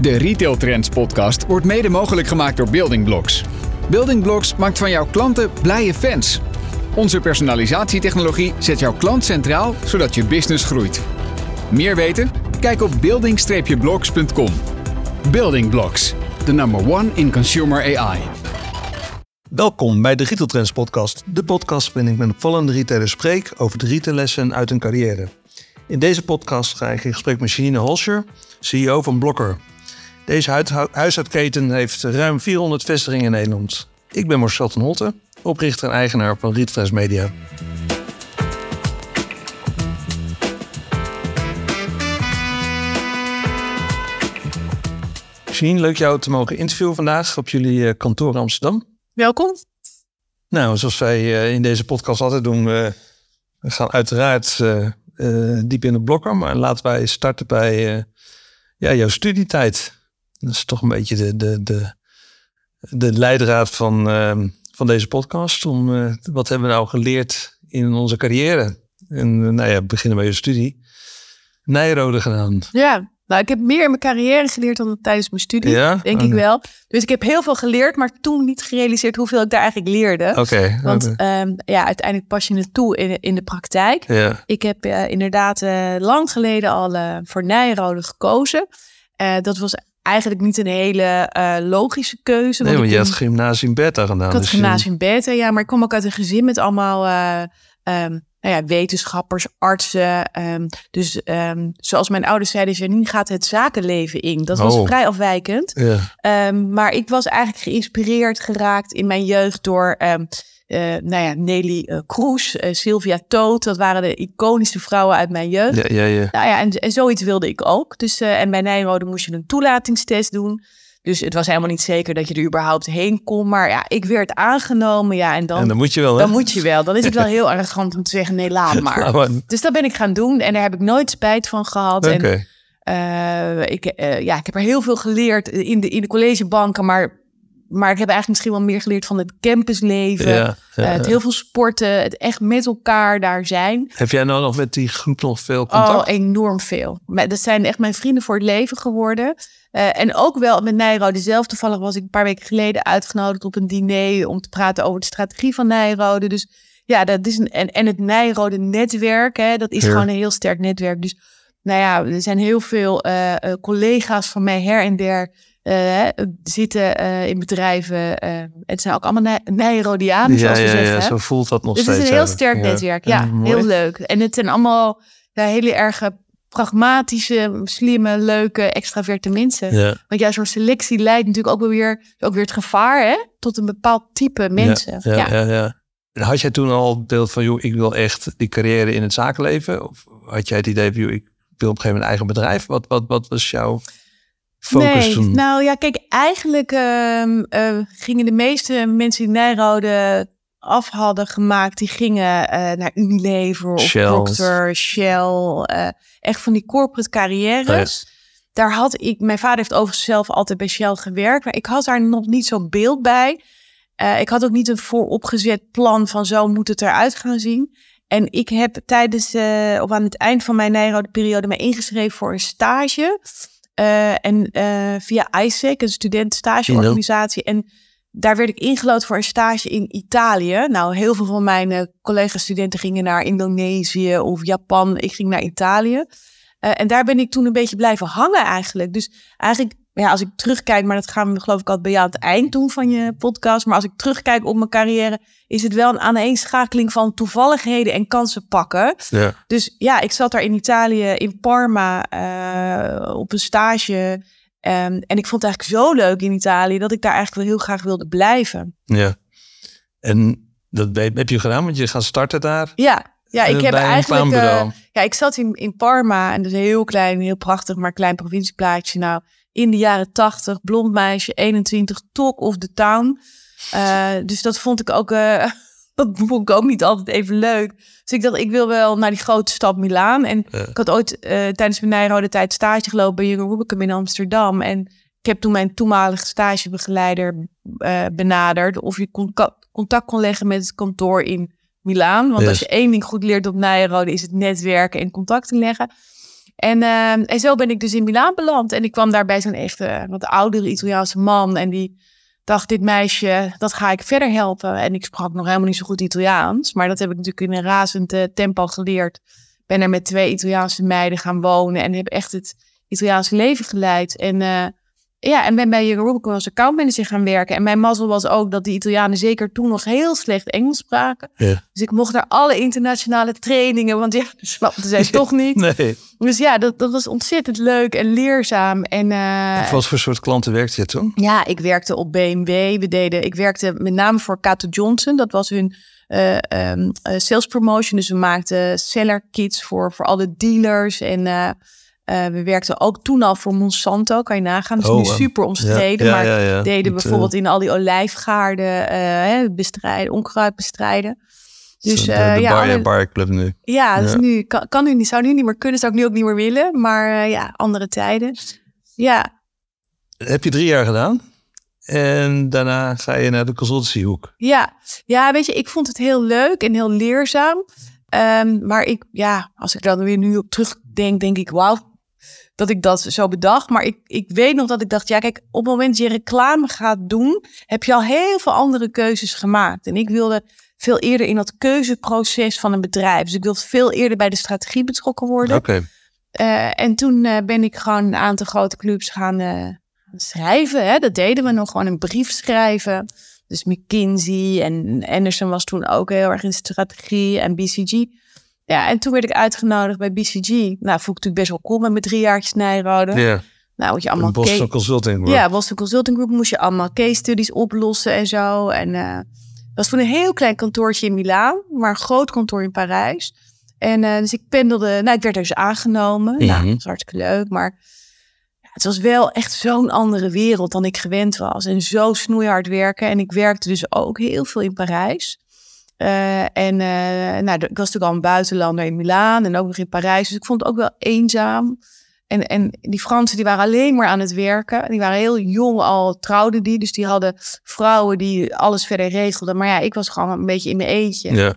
De Retail Trends podcast wordt mede mogelijk gemaakt door Building Blocks. Building Blocks maakt van jouw klanten blije fans. Onze personalisatietechnologie zet jouw klant centraal, zodat je business groeit. Meer weten? Kijk op building-blocks.com. Building Blocks, the number one in consumer AI. Welkom bij de Retail Trends podcast. De podcast waarin ik met opvallende retailers spreek over de retaillessen uit hun carrière. In deze podcast ga ik in gesprek met Janine Holscher, CEO van Blokker. Deze huishoutketen heeft ruim 400 vestigingen in Nederland. Ik ben Marcel ten Holte, oprichter en eigenaar van Retail Media. Janine, leuk jou te mogen interviewen vandaag op jullie eh, kantoor Amsterdam. Welkom. Nou, zoals wij eh, in deze podcast altijd doen, we gaan uiteraard uh, diep in de blokker. Maar laten wij starten bij ja, jouw studietijd. Dat is toch een beetje de, de, de, de leidraad van, uh, van deze podcast. Om, uh, wat hebben we nou geleerd in onze carrière? En uh, nou ja, beginnen bij je studie. Nijrode gedaan. Ja, nou, ik heb meer in mijn carrière geleerd dan tijdens mijn studie, ja? denk ik wel. Dus ik heb heel veel geleerd, maar toen niet gerealiseerd hoeveel ik daar eigenlijk leerde. Oké. Okay. Want um, ja, uiteindelijk pas je het toe in, in de praktijk. Ja. Ik heb uh, inderdaad uh, lang geleden al uh, voor Nijrode gekozen. dat was eigenlijk niet een hele uh, logische keuze. Nee, want je had gymnasium beta gedaan. Ik had dus gymnasium beta, ja. Maar ik kwam ook uit een gezin met allemaal uh, um, nou ja, wetenschappers, artsen. Um, dus um, zoals mijn ouders zeiden, Janine gaat het zakenleven in. Dat was Oh. vrij afwijkend. Ja. maar ik was eigenlijk geïnspireerd geraakt in mijn jeugd door... Uh, nou ja, Nelly uh, Kroes, uh, Sylvia Toot. Dat waren de iconische vrouwen uit mijn jeugd. Ja, ja, ja. Nou ja, en, en zoiets wilde ik ook. Dus, en bij Nijrode moest je een toelatingstest doen. Dus het was helemaal niet zeker dat je er überhaupt heen kon. Maar ja, ik werd aangenomen. Ja, en dan, en dan moet je wel. Hè? Dan moet je wel. Dan is het wel heel arrogant om te zeggen: nee, laat maar. maar. Dus dat ben ik gaan doen. En daar heb ik nooit spijt van gehad. Oké. Okay. En, ik, ja, ik heb er heel veel geleerd in de, in de collegebanken. Maar maar ik heb eigenlijk misschien wel meer geleerd van het campusleven. Ja, ja, uh, het heel veel sporten. Het echt met elkaar daar zijn. Heb jij nou nog met die groep nog veel contact? Oh, enorm veel. Dat zijn echt mijn vrienden voor het leven geworden. Uh, en ook wel met Nijrode zelf. Toevallig was ik een paar weken geleden uitgenodigd op een diner... om te praten over de strategie van Nijrode. Dus ja, dat is een... En, en het Nijrode netwerk, hè, dat is Ja. gewoon een heel sterk netwerk. Dus nou ja, er zijn heel veel uh, collega's van mij her en der... Uh, zitten uh, in bedrijven. Uh, het zijn ook allemaal Nijrodianen, ja, zoals we ja, zeggen. Ja, zo voelt dat nog dus steeds. het is een heel sterk netwerk. Ja, heel leuk. En het zijn allemaal ja, hele erg pragmatische, slimme, leuke, extraverte mensen. Want ja, zo'n selectie leidt natuurlijk ook weer, ook weer het gevaar hè, tot een bepaald type mensen. Ja, ja, ja. Had jij toen al beeld van, joh, ik wil echt die carrière in het zakenleven? Of had jij het idee van, joh, ik wil op een gegeven moment een eigen bedrijf? Wat, wat, wat was jouw nee? Nou ja, kijk, eigenlijk uh, uh, gingen de meeste mensen die Nijrode af hadden gemaakt, die gingen uh, naar Unilever of Shell. Procter, Shell, uh, echt van die corporate carrières. Yes. Daar had ik, mijn vader heeft overigens zelf altijd bij Shell gewerkt, maar ik had daar nog niet zo'n beeld bij. Ik had ook niet een vooropgezet plan van zo moet het eruit gaan zien. En ik heb tijdens, of aan het eind van mijn Nijrode periode, me ingeschreven voor een stage. Uh, en uh, via ISEC, een studentenstageorganisatie. En daar werd ik ingelood voor een stage in Italië. Nou, heel veel van mijn uh, collega-studenten gingen naar Indonesië of Japan. Ik ging naar Italië. En daar ben ik toen een beetje blijven hangen eigenlijk. Dus eigenlijk, ja, als ik terugkijk, maar dat gaan we geloof ik altijd bij jou aan het eind doen van je podcast. Maar als ik terugkijk op mijn carrière, is het wel een aaneenschakeling van toevalligheden en kansen pakken. Ja. Dus ja, ik zat daar in Italië, in Parma, uh, op een stage. Um, en ik vond het eigenlijk zo leuk in Italië dat ik daar eigenlijk wel heel graag wilde blijven. Ja. En dat heb je gedaan, want je gaat starten daar. Ja, ja ik uh, heb eigenlijk. Een uh, ja, ik zat in, in Parma en dat is heel klein, heel prachtig, maar klein provincieplaatje. Nou, in de jaren tachtig, blond meisje, 21, talk of the town. Uh, dus dat vond ik ook. uh, dat vond ik ook niet altijd even leuk. Dus ik dacht, ik wil wel naar die grote stad Milaan. En Ja. ik had ooit uh, tijdens mijn Nijrode tijd stage gelopen bij Jurgen Rubicum in Amsterdam. En ik heb toen mijn toenmalige stagebegeleider benaderd of je contact, contact kon leggen met het kantoor in Milaan. Want Yes. als je één ding goed leert op Nijrode is het netwerken en contacten leggen. En, uh, en zo ben ik dus in Milaan beland. En ik kwam daar bij zo'n echt uh, wat oudere Italiaanse man. En die dacht, dit meisje, dat ga ik verder helpen. En ik sprak nog helemaal niet zo goed Italiaans. Maar dat heb ik natuurlijk in een razend uh, tempo geleerd. Ben er met twee Italiaanse meiden gaan wonen. En heb echt het Italiaanse leven geleid. En uh, ja, en ben bij Rubicon als accountmanager gaan werken. En mijn mazzel was ook dat die Italianen zeker toen nog heel slecht Engels spraken. Ja. Dus ik mocht naar alle internationale trainingen, want ja, dat snapten zij toch niet. Nee. Dus ja, dat, dat was ontzettend leuk en leerzaam. En, uh, Wat voor soort klanten werkte je toen? Ja, ik werkte op BMW. We deden, ik werkte met name voor Cato Johnson. Dat was hun uh, um, uh, sales promotion. Dus we maakten seller kits voor, voor alle dealers en... Uh, uh, we werkten ook toen al voor Monsanto, kan je nagaan. Dat is Oh, nu super omstreden. ja, maar ja, deden bijvoorbeeld in al die olijfgaarden uh, bestrijden, onkruid bestrijden. Dus de, uh, de ja, bar, bar club nu. ja, dus nu kan, kan nu niet, zou nu niet meer kunnen, zou ik nu ook niet meer willen. Maar ja, andere tijden. Ja, Heb je drie jaar gedaan. En daarna ga je naar de consultancyhoek. ja, ja, weet je, ik vond het heel leuk en heel leerzaam. Ehm, maar ik, ja, als ik dan weer nu op terugdenk, denk ik, wauw, dat ik dat zo bedacht. Maar ik, ik weet nog dat ik dacht, ja, kijk, op het moment dat je reclame gaat doen, heb je al heel veel andere keuzes gemaakt. En ik wilde veel eerder in dat keuzeproces van een bedrijf. Dus ik wilde veel eerder bij de strategie betrokken worden. Oké. Uh, en toen uh, ben ik gewoon een aantal grote clubs gaan uh, schrijven. Hè? Dat deden we nog gewoon een brief schrijven. Dus McKinsey en Anderson was toen ook heel erg in strategie en BCG. Ja, en toen werd ik uitgenodigd bij BCG. Nou, vond ik natuurlijk best wel cool met mijn drie jaartjes Nijrode. Ja, Nou, moet je allemaal een Boston Consulting Group. ja, Boston Consulting Group moest je allemaal case studies oplossen en zo. En dat was toen een heel klein kantoortje in Milaan, maar een groot kantoor in Parijs. En eh, dus ik pendelde, nou, ik werd dus aangenomen. Nou, Mhm. dat was hartstikke leuk, maar ja, het was wel echt zo'n andere wereld dan ik gewend was. En zo snoeihard werken. En ik werkte dus ook heel veel in Parijs. Eh, en eh, nou, ik was natuurlijk al een buitenlander in Milaan en ook nog in Parijs. Dus ik vond het ook wel eenzaam. En, en die Fransen die waren alleen maar aan het werken. Die waren heel jong al, trouwden die. Dus die hadden vrouwen die alles verder regelden. Maar ja, ik was gewoon een beetje in mijn eentje. Ja.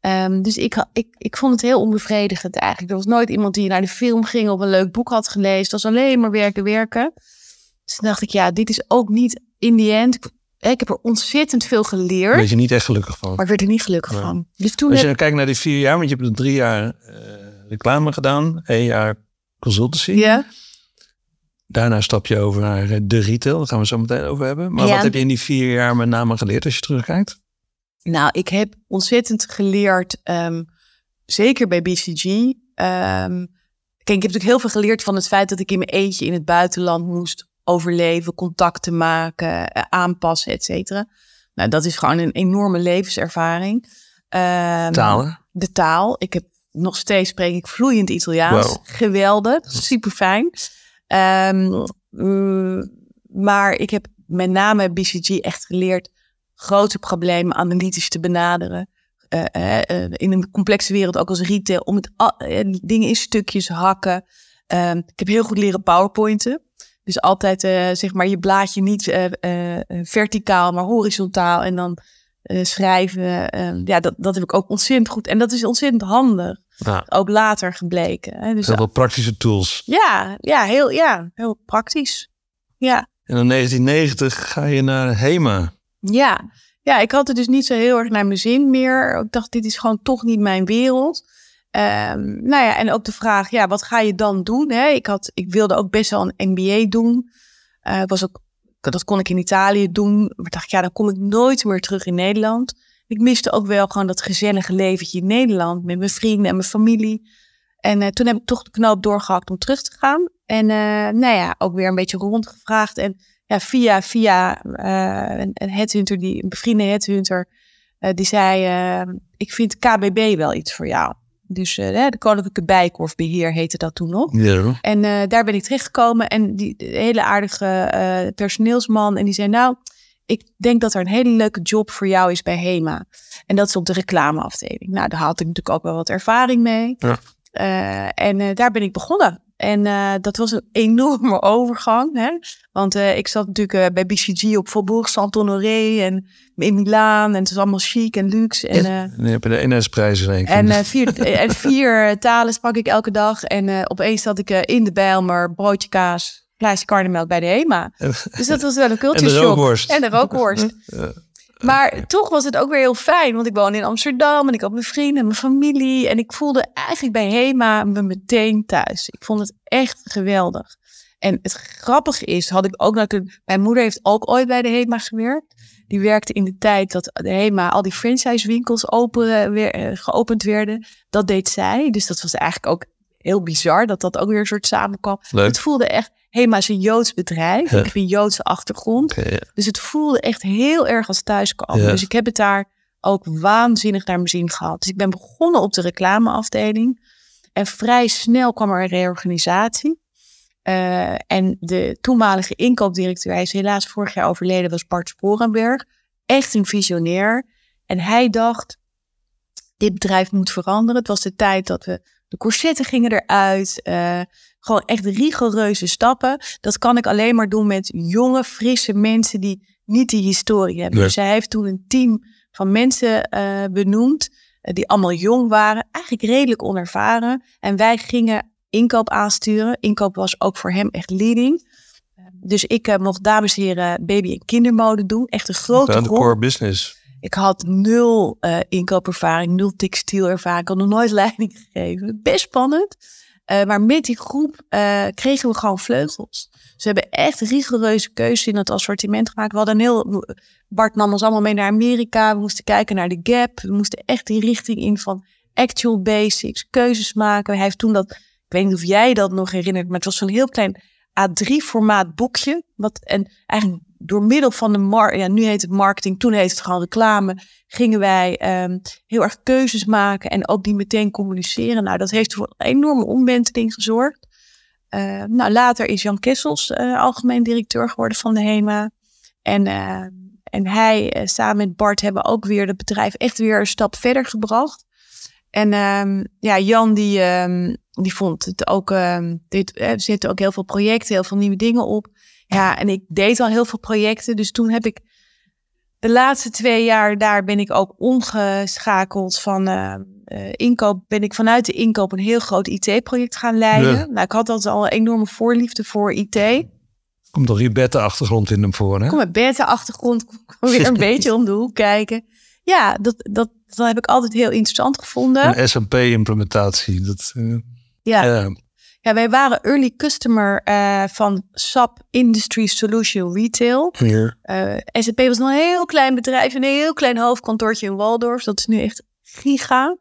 Ehm, dus ik, ik, ik vond het heel onbevredigend eigenlijk. Er was nooit iemand die naar de film ging of een leuk boek had gelezen. Het was alleen maar werken, werken. Dus toen dacht ik, ja, dit is ook niet in die end. Ik, ik heb er ontzettend veel geleerd. ben je niet echt gelukkig van. Maar ik werd er niet gelukkig Nee. van. Dus toen Als je heb- dan kijkt naar die vier jaar, want je hebt er drie jaar eh, reclame gedaan, één jaar consultancy. ja, Daarna stap je over naar eh, de retail, daar gaan we zo meteen over hebben. Maar Ja. wat heb je in die vier jaar met name geleerd als je terugkijkt? Nou, ik heb ontzettend geleerd, ehm, zeker bij BCG. Ehm, kijk, ik heb natuurlijk heel veel geleerd van het feit dat ik in mijn eentje in het buitenland moest overleven, contacten maken, eh, aanpassen, et cetera. Nou, dat is gewoon een enorme levenservaring. Ehm, Talen? De taal. Ik heb nog steeds spreek ik vloeiend Italiaans. Wow. Geweldig, super fijn. maar ik heb met name BCG echt geleerd grote problemen analytisch te benaderen. Eh, eh, in een complexe wereld, ook als retail, om het dingen in stukjes hakken. Ehm, ik heb heel goed leren powerpointen. Dus altijd eh, zeg maar je blaadje niet eh, eh, verticaal, maar horizontaal. En dan schrijven. eh, ja, dat, dat heb ik ook ontzettend goed. En dat is ontzettend handig. Ja, Ook later gebleken. Hè? Dus heel veel praktische tools. ja, ja, heel, ja, heel praktisch. Ja. En in 1990 ga je naar HEMA. Ja. ja, ik had het dus niet zo heel erg naar mijn zin meer. Ik dacht, dit is gewoon toch niet mijn wereld. Ehm, nou ja, en ook de vraag, ja, wat ga je dan doen? Hè? Ik, had, ik wilde ook best wel een MBA doen. Ik was ook, dat kon ik in Italië doen. Maar dacht ik, ja, dan kom ik nooit meer terug in Nederland. Ik miste ook wel gewoon dat gezellige leventje in Nederland. Met mijn vrienden en mijn familie. En eh, toen heb ik toch de knoop doorgehakt om terug te gaan. En eh, nou ja, ook weer een beetje rondgevraagd. En ja, via, via een, een headhunter, die, een bevriende headhunter, die zei, ik vind KBB wel iets voor jou. Dus eh, de Koninklijke Bijkorfbeheer heette dat toen nog. Ja. En eh, daar ben ik terechtgekomen en die hele aardige eh, personeelsman. En die zei, nou, ik denk dat er een hele leuke job voor jou is bij HEMA. En dat is op de reclameafdeling. Nou, daar had ik natuurlijk ook wel wat ervaring mee. Ja. En daar ben ik begonnen. En uh, dat was een enorme overgang. Hè? Want uh, ik zat natuurlijk uh, bij BCG op Faubourg Saint-Honoré en in Milaan. En het was allemaal chic en luxe. En, ja, en je de NS-prijzen in En vier, en vier talen sprak ik elke dag. En opeens zat ik in de Bijlmer, broodje kaas, glaasje karnemelk bij de HEMA. dus dat was wel een cultuurshock. En de rookworst. En de rookworst. Maar toch was het ook weer heel fijn, want ik woon in Amsterdam en ik had mijn vrienden en mijn familie. En ik voelde eigenlijk bij HEMA me meteen thuis. Ik vond het echt geweldig. En het grappige is, had ik ook natuurlijk. Mijn moeder heeft ook ooit bij de HEMA gewerkt. Die werkte in de tijd dat de HEMA al die franchisewinkels open, weer, eh, geopend werden. Dat deed zij. Dus dat was eigenlijk ook heel bizar dat dat ook weer een soort samenkwam. Het voelde echt HEMA is een Joods bedrijf. Ik heb een Joodse achtergrond. Dus het voelde echt heel erg als thuiskomen. Dus ik heb het daar ook waanzinnig naar mijn zin gehad. Dus ik ben begonnen op de reclameafdeling. En vrij snel kwam er een reorganisatie. Uh, en de toenmalige inkoopdirecteur, hij is helaas vorig jaar overleden, was Bart Sporenberg. Echt een visionair. En hij dacht, dit bedrijf moet veranderen. Het was de tijd dat we de corsetten gingen eruit. Uh, gewoon echt rigoureuze stappen. Dat kan ik alleen maar doen met jonge, frisse mensen die niet die historie hebben. Dus hij heeft toen een team van mensen uh, benoemd. Uh, die allemaal jong waren, eigenlijk redelijk onervaren. En wij gingen inkoop aansturen. Inkoop was ook voor hem echt leading. Dus ik uh, mocht dames en heren baby- en kindermode doen. Echt een grote de core business. Ik had nul inkoopervaring, nul textielervaring. Ik had nog nooit leiding gegeven. Best spannend. Uh, maar met die groep uh, kregen we gewoon vleugels. Ze hebben echt rigoureuze keuzes in het assortiment gemaakt. We hadden heel. Bart nam ons allemaal mee naar Amerika. We moesten kijken naar de gap. We moesten echt die richting in van actual basics, keuzes maken. Hij heeft toen dat. Ik weet niet of jij dat nog herinnert, maar het was zo'n heel klein A3-formaat boekje. Wat, en eigenlijk door middel van de mar ja, nu heet het marketing, toen heet het gewoon reclame, gingen wij um, heel erg keuzes maken en ook die meteen communiceren. Nou, dat heeft voor een enorme omwenteling gezorgd. Uh, nou, later is Jan Kessels uh, algemeen directeur geworden van de HEMA. En, uh, en hij samen met Bart hebben ook weer het bedrijf echt weer een stap verder gebracht. En ja, Jan die, die vond het ook, dit, er zitten ook heel veel projecten, heel veel nieuwe dingen op. Ja, en ik deed al heel veel projecten. Dus toen heb ik de laatste twee jaar, daar ben ik ook omgeschakeld van uh, uh, inkoop. Ben ik vanuit de inkoop een heel groot IT-project gaan leiden. Nou, ik had altijd al een enorme voorliefde voor IT. Komt toch je beta-achtergrond in hem voor, hè? Kom met beta-achtergrond, kom weer een beetje om de hoek kijken. Ja, dat, dat, dat heb ik altijd heel interessant gevonden. Een SAP-implementatie. Dat, uh, ja. ja. Ja, wij waren early customer uh, van SAP Industry Solution Retail. Uh, SAP was nog een heel klein bedrijf, een heel klein hoofdkantoortje in Waldorf. Dat is nu echt giga.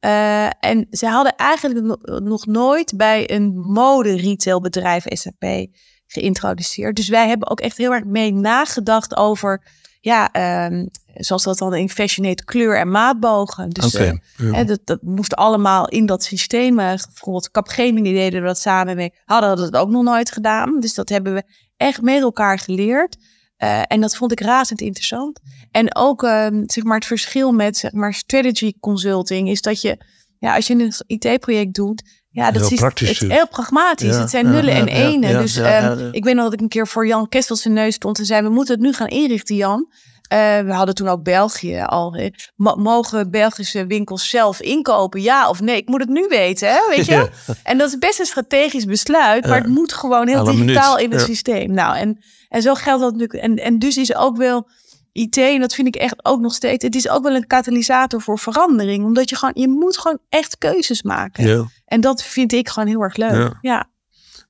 Uh, en ze hadden eigenlijk nog nooit bij een mode retail bedrijf SAP geïntroduceerd. Dus wij hebben ook echt heel erg mee nagedacht over ja, um, zoals dat dan in fashion heet, kleur en maatbogen. Dus okay, uh, hè, dat, dat moest allemaal in dat systeem. Uh, bijvoorbeeld Capgemini deden we dat samen mee. Hadden dat ook nog nooit gedaan. Dus dat hebben we echt met elkaar geleerd. Uh, en dat vond ik razend interessant. En ook ehm, zeg maar het verschil met zeg maar strategy consulting is dat je, ja, als je een IT-project doet, ja, dat is, het is heel pragmatisch. het zijn nullen en enen. dus um, ik weet nog dat ik een keer voor Jan Kessel zijn neus stond en zei: We moeten het nu gaan inrichten, Jan. Uh, we hadden toen ook België al. Mogen Belgische winkels zelf inkopen? Ja of nee? Ik moet het nu weten, hè? weet je? En dat is best een strategisch besluit, maar het moet gewoon heel digitaal in het systeem. Nou, en, en zo geldt dat natuurlijk. En, en dus is ook wel IT, en dat vind ik echt ook nog steeds, het is ook wel een katalysator voor verandering. Omdat je gewoon, je moet gewoon echt keuzes maken. Ja. En dat vind ik gewoon heel erg leuk. Ja. ja.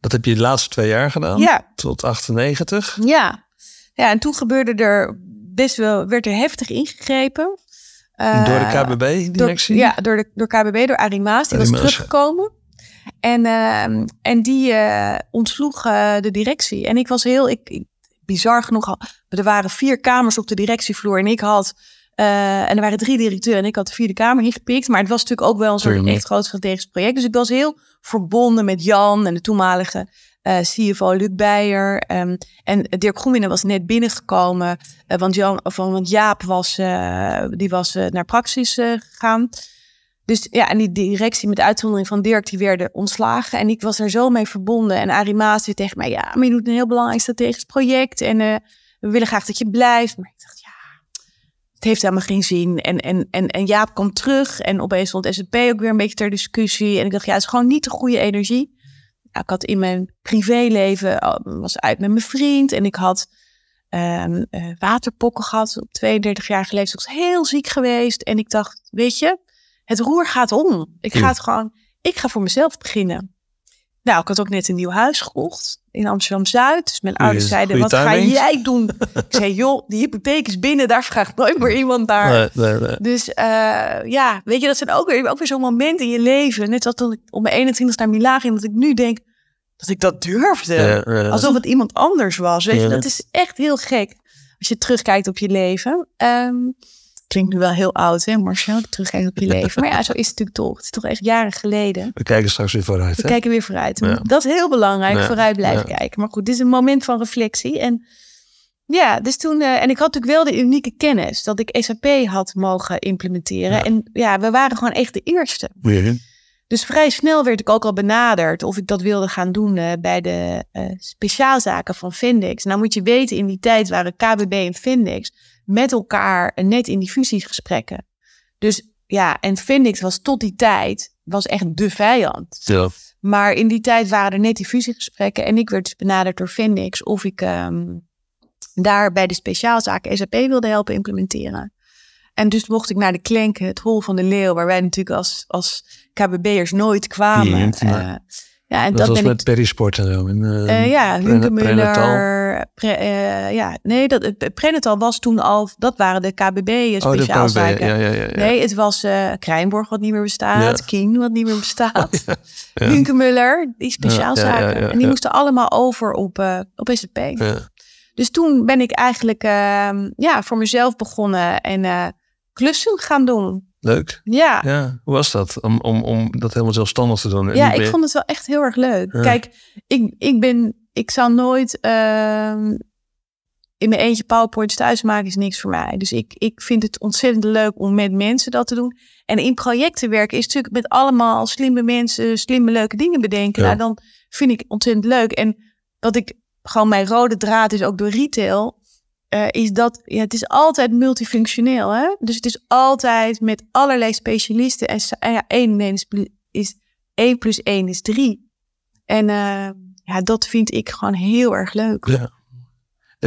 Dat heb je de laatste twee jaar gedaan? Ja. Tot 98? Ja. Ja, en toen gebeurde er best wel, werd er heftig ingegrepen. Uh, door de KBB-directie? Ja, door, de, door KBB, door Arie Maas. Die was teruggekomen. En, uh, en die uh, ontsloeg uh, de directie. En ik was heel, ik, ik, bizar genoeg, er waren vier kamers op de directievloer. En ik had, en er waren drie directeuren. En ik had de vierde kamer ingepikt. Maar het was natuurlijk ook wel een soort echt groot strategisch project. Dus ik was heel verbonden met Jan en de toenmalige uh, eh, CFO Luc Beijer. Um, en Dirk Groenwinnen was net binnengekomen. Uh, want, Jan, of, want Jaap was, uh, die was naar Praxis gegaan. Dus ja, en die directie met uitzondering van Dirk, die werden ontslagen. En ik was er zo mee verbonden. En Arie Maas zei tegen mij, ja, maar je doet een heel belangrijk strategisch project. En we willen graag dat je blijft. Maar ik dacht, ja, het heeft helemaal geen zin. En, en, en, Jaap kwam terug en opeens stond SAP ook weer een beetje ter discussie. En ik dacht, ja, het is gewoon niet de goede energie. Ik had in mijn privéleven, was uit met mijn vriend. En ik had um, uh, waterpokken gehad op 32 jaar geleden. Ik was heel ziek geweest. En ik dacht, weet je, het roer gaat om. Ik ga het gewoon, ik ga voor mezelf beginnen. Nou, ik had ook net een nieuw huis gekocht in Amsterdam-Zuid. Dus mijn ouders zeiden, wat ga jij doen? ik zei, joh, die hypotheek is binnen, daar vraagt nooit meer iemand. Nee, nee, Dus uh, ja, weet je, dat zijn ook weer, ook weer zo'n momenten in je leven. Net als toen ik op mijn 21 naar Milaan ging, dat ik nu denk, dat ik dat durfde. Alsof het iemand anders was. Weet je, dat is echt heel gek. Als je terugkijkt op je leven. Um, klinkt nu wel heel oud, hè, Marcel? Terugkijkt op je leven. Maar ja, zo is het natuurlijk toch. Het is toch echt jaren geleden. We kijken straks weer vooruit. We kijken weer vooruit. Dat is heel belangrijk, vooruit blijven kijken. Maar goed, dit is een moment van reflectie. En ja, dus toen, uh, en ik had natuurlijk wel de unieke kennis dat ik SAP had mogen implementeren. En ja, we waren gewoon echt de eerste. Dus vrij snel werd ik ook al benaderd of ik dat wilde gaan doen uh, bij de uh, speciaalzaken van Findex. Nou moet je weten, in die tijd waren KBB en Findex met elkaar net in die fusiesgesprekken. Dus ja, en Findex was tot die tijd was echt de vijand. Ja. Maar in die tijd waren er net die fusiegesprekken en ik werd dus benaderd door Findex of ik um, daar bij de speciaalzaken SAP wilde helpen implementeren. En dus mocht ik naar de Klenken, het hol van de leeuw, waar wij natuurlijk als, als KBB'ers nooit kwamen. Ja, en dat, dat was ben met ik... Perisport en zo. En, uh, ja, Hunkemuller. Pre, uh, ja, nee, dat, Prenatal was toen al, dat waren de KBB speciaalzaken. Oh, ja, ja, ja, ja, Nee, het was Krijnborg wat niet meer bestaat. Kien wat niet meer bestaat. Oh. Hunkemuller, die speciaalzaken. en die moesten allemaal over op, op SAP. Dus toen ben ik eigenlijk uh, ja, voor mezelf begonnen en klussen gaan doen. Leuk. Ja. ja. Hoe was dat om, om, om dat helemaal zelfstandig te doen? Ja, ik vond het wel echt heel erg leuk. Kijk, ik, ik ben, ik zou nooit uh, in mijn eentje PowerPoints thuis maken, is niks voor mij. Dus ik, ik vind het ontzettend leuk om met mensen dat te doen. En in projecten werken is natuurlijk met allemaal slimme mensen, slimme leuke dingen bedenken. Nou, dan vind ik ontzettend leuk. En dat ik gewoon mijn rode draad is ook door retail uh, is dat ja, het is altijd multifunctioneel. Hè? Dus het is altijd met allerlei specialisten. En ja, 1 is, is 1 plus 1 is 3. En uh, ja, dat vind ik gewoon heel erg leuk. Ja. Dat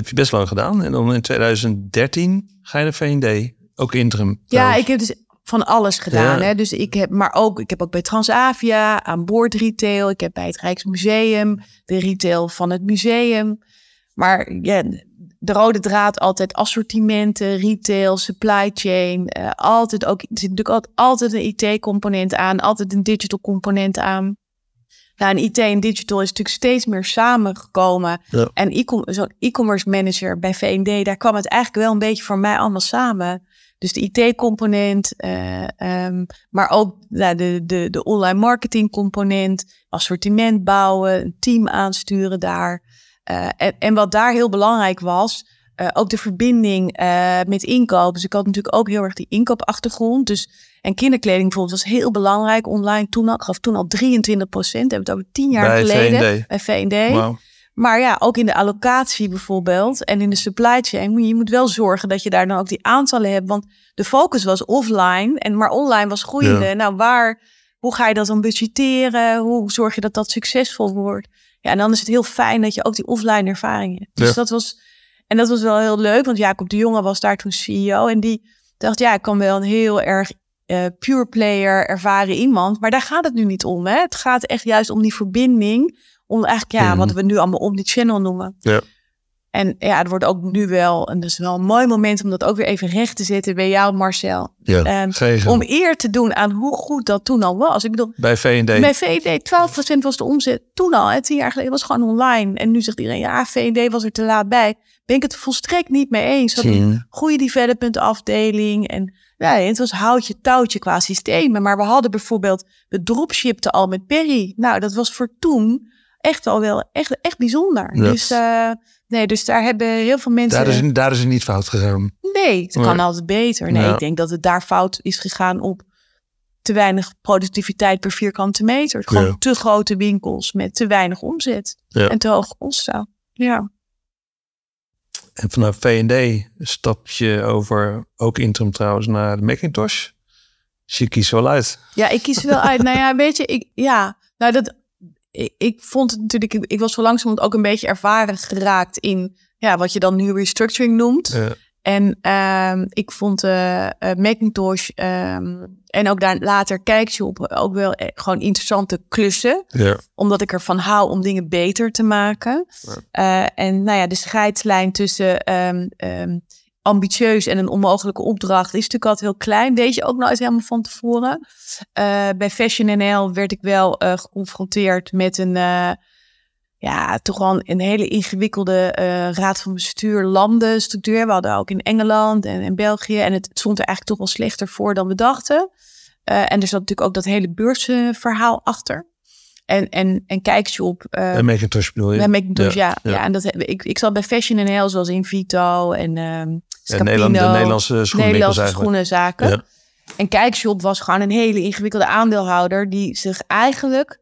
heb je best lang gedaan. En dan in 2013 ga je naar VND. Ook interim. Ja, ik heb dus van alles gedaan. Ja. Hè? Dus ik heb, maar ook, ik heb ook bij Transavia aan boord retail. Ik heb bij het Rijksmuseum de retail van het museum. Maar ja, de rode draad altijd assortimenten, retail, supply chain. Uh, altijd ook, er zit natuurlijk altijd, altijd een IT-component aan, altijd een digital component aan. Nou, en IT en digital is natuurlijk steeds meer samengekomen. Ja. En zo'n e-commerce manager bij VND, daar kwam het eigenlijk wel een beetje voor mij allemaal samen. Dus de IT-component, uh, um, maar ook nou, de, de, de online marketing component, assortiment bouwen, een team aansturen daar. Uh, en, en, wat daar heel belangrijk was, uh, ook de verbinding uh, met inkoop. Dus ik had natuurlijk ook heel erg die inkoopachtergrond. Dus, en kinderkleding bijvoorbeeld was heel belangrijk online. Toen al, ik gaf toen al 23 procent. Hebben het over tien jaar bij geleden. VND. Bij VND. Wow. Maar ja, ook in de allocatie bijvoorbeeld en in de supply chain. Je moet wel zorgen dat je daar dan ook die aantallen hebt. Want de focus was offline, en maar online was groeiende. Ja. Nou, waar, hoe ga je dat dan budgetteren? Hoe zorg je dat dat succesvol wordt? Ja, en dan is het heel fijn dat je ook die offline ervaring hebt. Dus dat was, en dat was wel heel leuk, want Jacob de Jonge was daar toen CEO en die dacht, ja, ik kan wel een heel erg uh, pure player, ervaren iemand, maar daar gaat het nu niet om. Hè? Het gaat echt juist om die verbinding, om eigenlijk, ja, mm. wat we nu allemaal om die channel noemen. Ja. En ja, er wordt ook nu wel, en dat is wel een mooi moment om dat ook weer even recht te zetten bij jou, Marcel. Ja, um, om eer te doen aan hoe goed dat toen al was. Ik bedoel, bij VND. Bij VND, 12% was de omzet toen al. Hè, tien jaar geleden was gewoon online. En nu zegt iedereen, ja, VND was er te laat bij. Ben ik het volstrekt niet mee eens. Een goede development afdeling. En ja, het was houtje touwtje qua systemen. Maar we hadden bijvoorbeeld, we dropshipten al met Perry. Nou, dat was voor toen echt al wel echt, echt bijzonder. Dus uh, nee, dus daar hebben heel veel mensen. Daar is, daar is het niet fout gegaan. Nee, het kan altijd beter. Nee, ik denk dat het daar fout is gegaan op te weinig productiviteit per vierkante meter. Gewoon Ja. te grote winkels met te weinig omzet Ja. en te hoge kosten. Ja. En vanuit V&D stap je over, ook interim trouwens, naar de Macintosh. Dus je kiest wel uit. Ja, ik kies wel uit. nou ja, weet je, ik, ja, nou dat, ik, ik vond het natuurlijk, ik, ik was zo langzamerhand ook een beetje ervaren geraakt in, ja, wat je dan nu restructuring noemt. En ehm, ik vond eh, eh, Macintosh ehm, en ook daar later Kijkshop ook wel eh, gewoon interessante klussen. ja. Omdat ik ervan hou om dingen beter te maken. Eh, en nou ja, de scheidslijn tussen ehm, ehm, ambitieus en een onmogelijke opdracht is natuurlijk altijd heel klein. Weet je ook nooit helemaal van tevoren. Eh, bij Fashion NL werd ik wel eh, geconfronteerd met een... eh, ja, toch wel een hele ingewikkelde raad van bestuur landenstructuur. We hadden ook in Engeland en in België. En het stond er eigenlijk toch wel slechter voor dan we dachten. En er zat natuurlijk ook dat hele beursverhaal achter. En, en, en Kijkshop. eh, En Macintosh bedoel je? bij Macintosh, ja. ja. ja. en dat, ik, ik zat bij Fashion NL, zoals in Vito en ehm Scapino, Nederland, de Nederlandse schoenwinkels Nederlandse schoenenzaken. Ja. En Kijkshop was gewoon een hele ingewikkelde aandeelhouder... die zich eigenlijk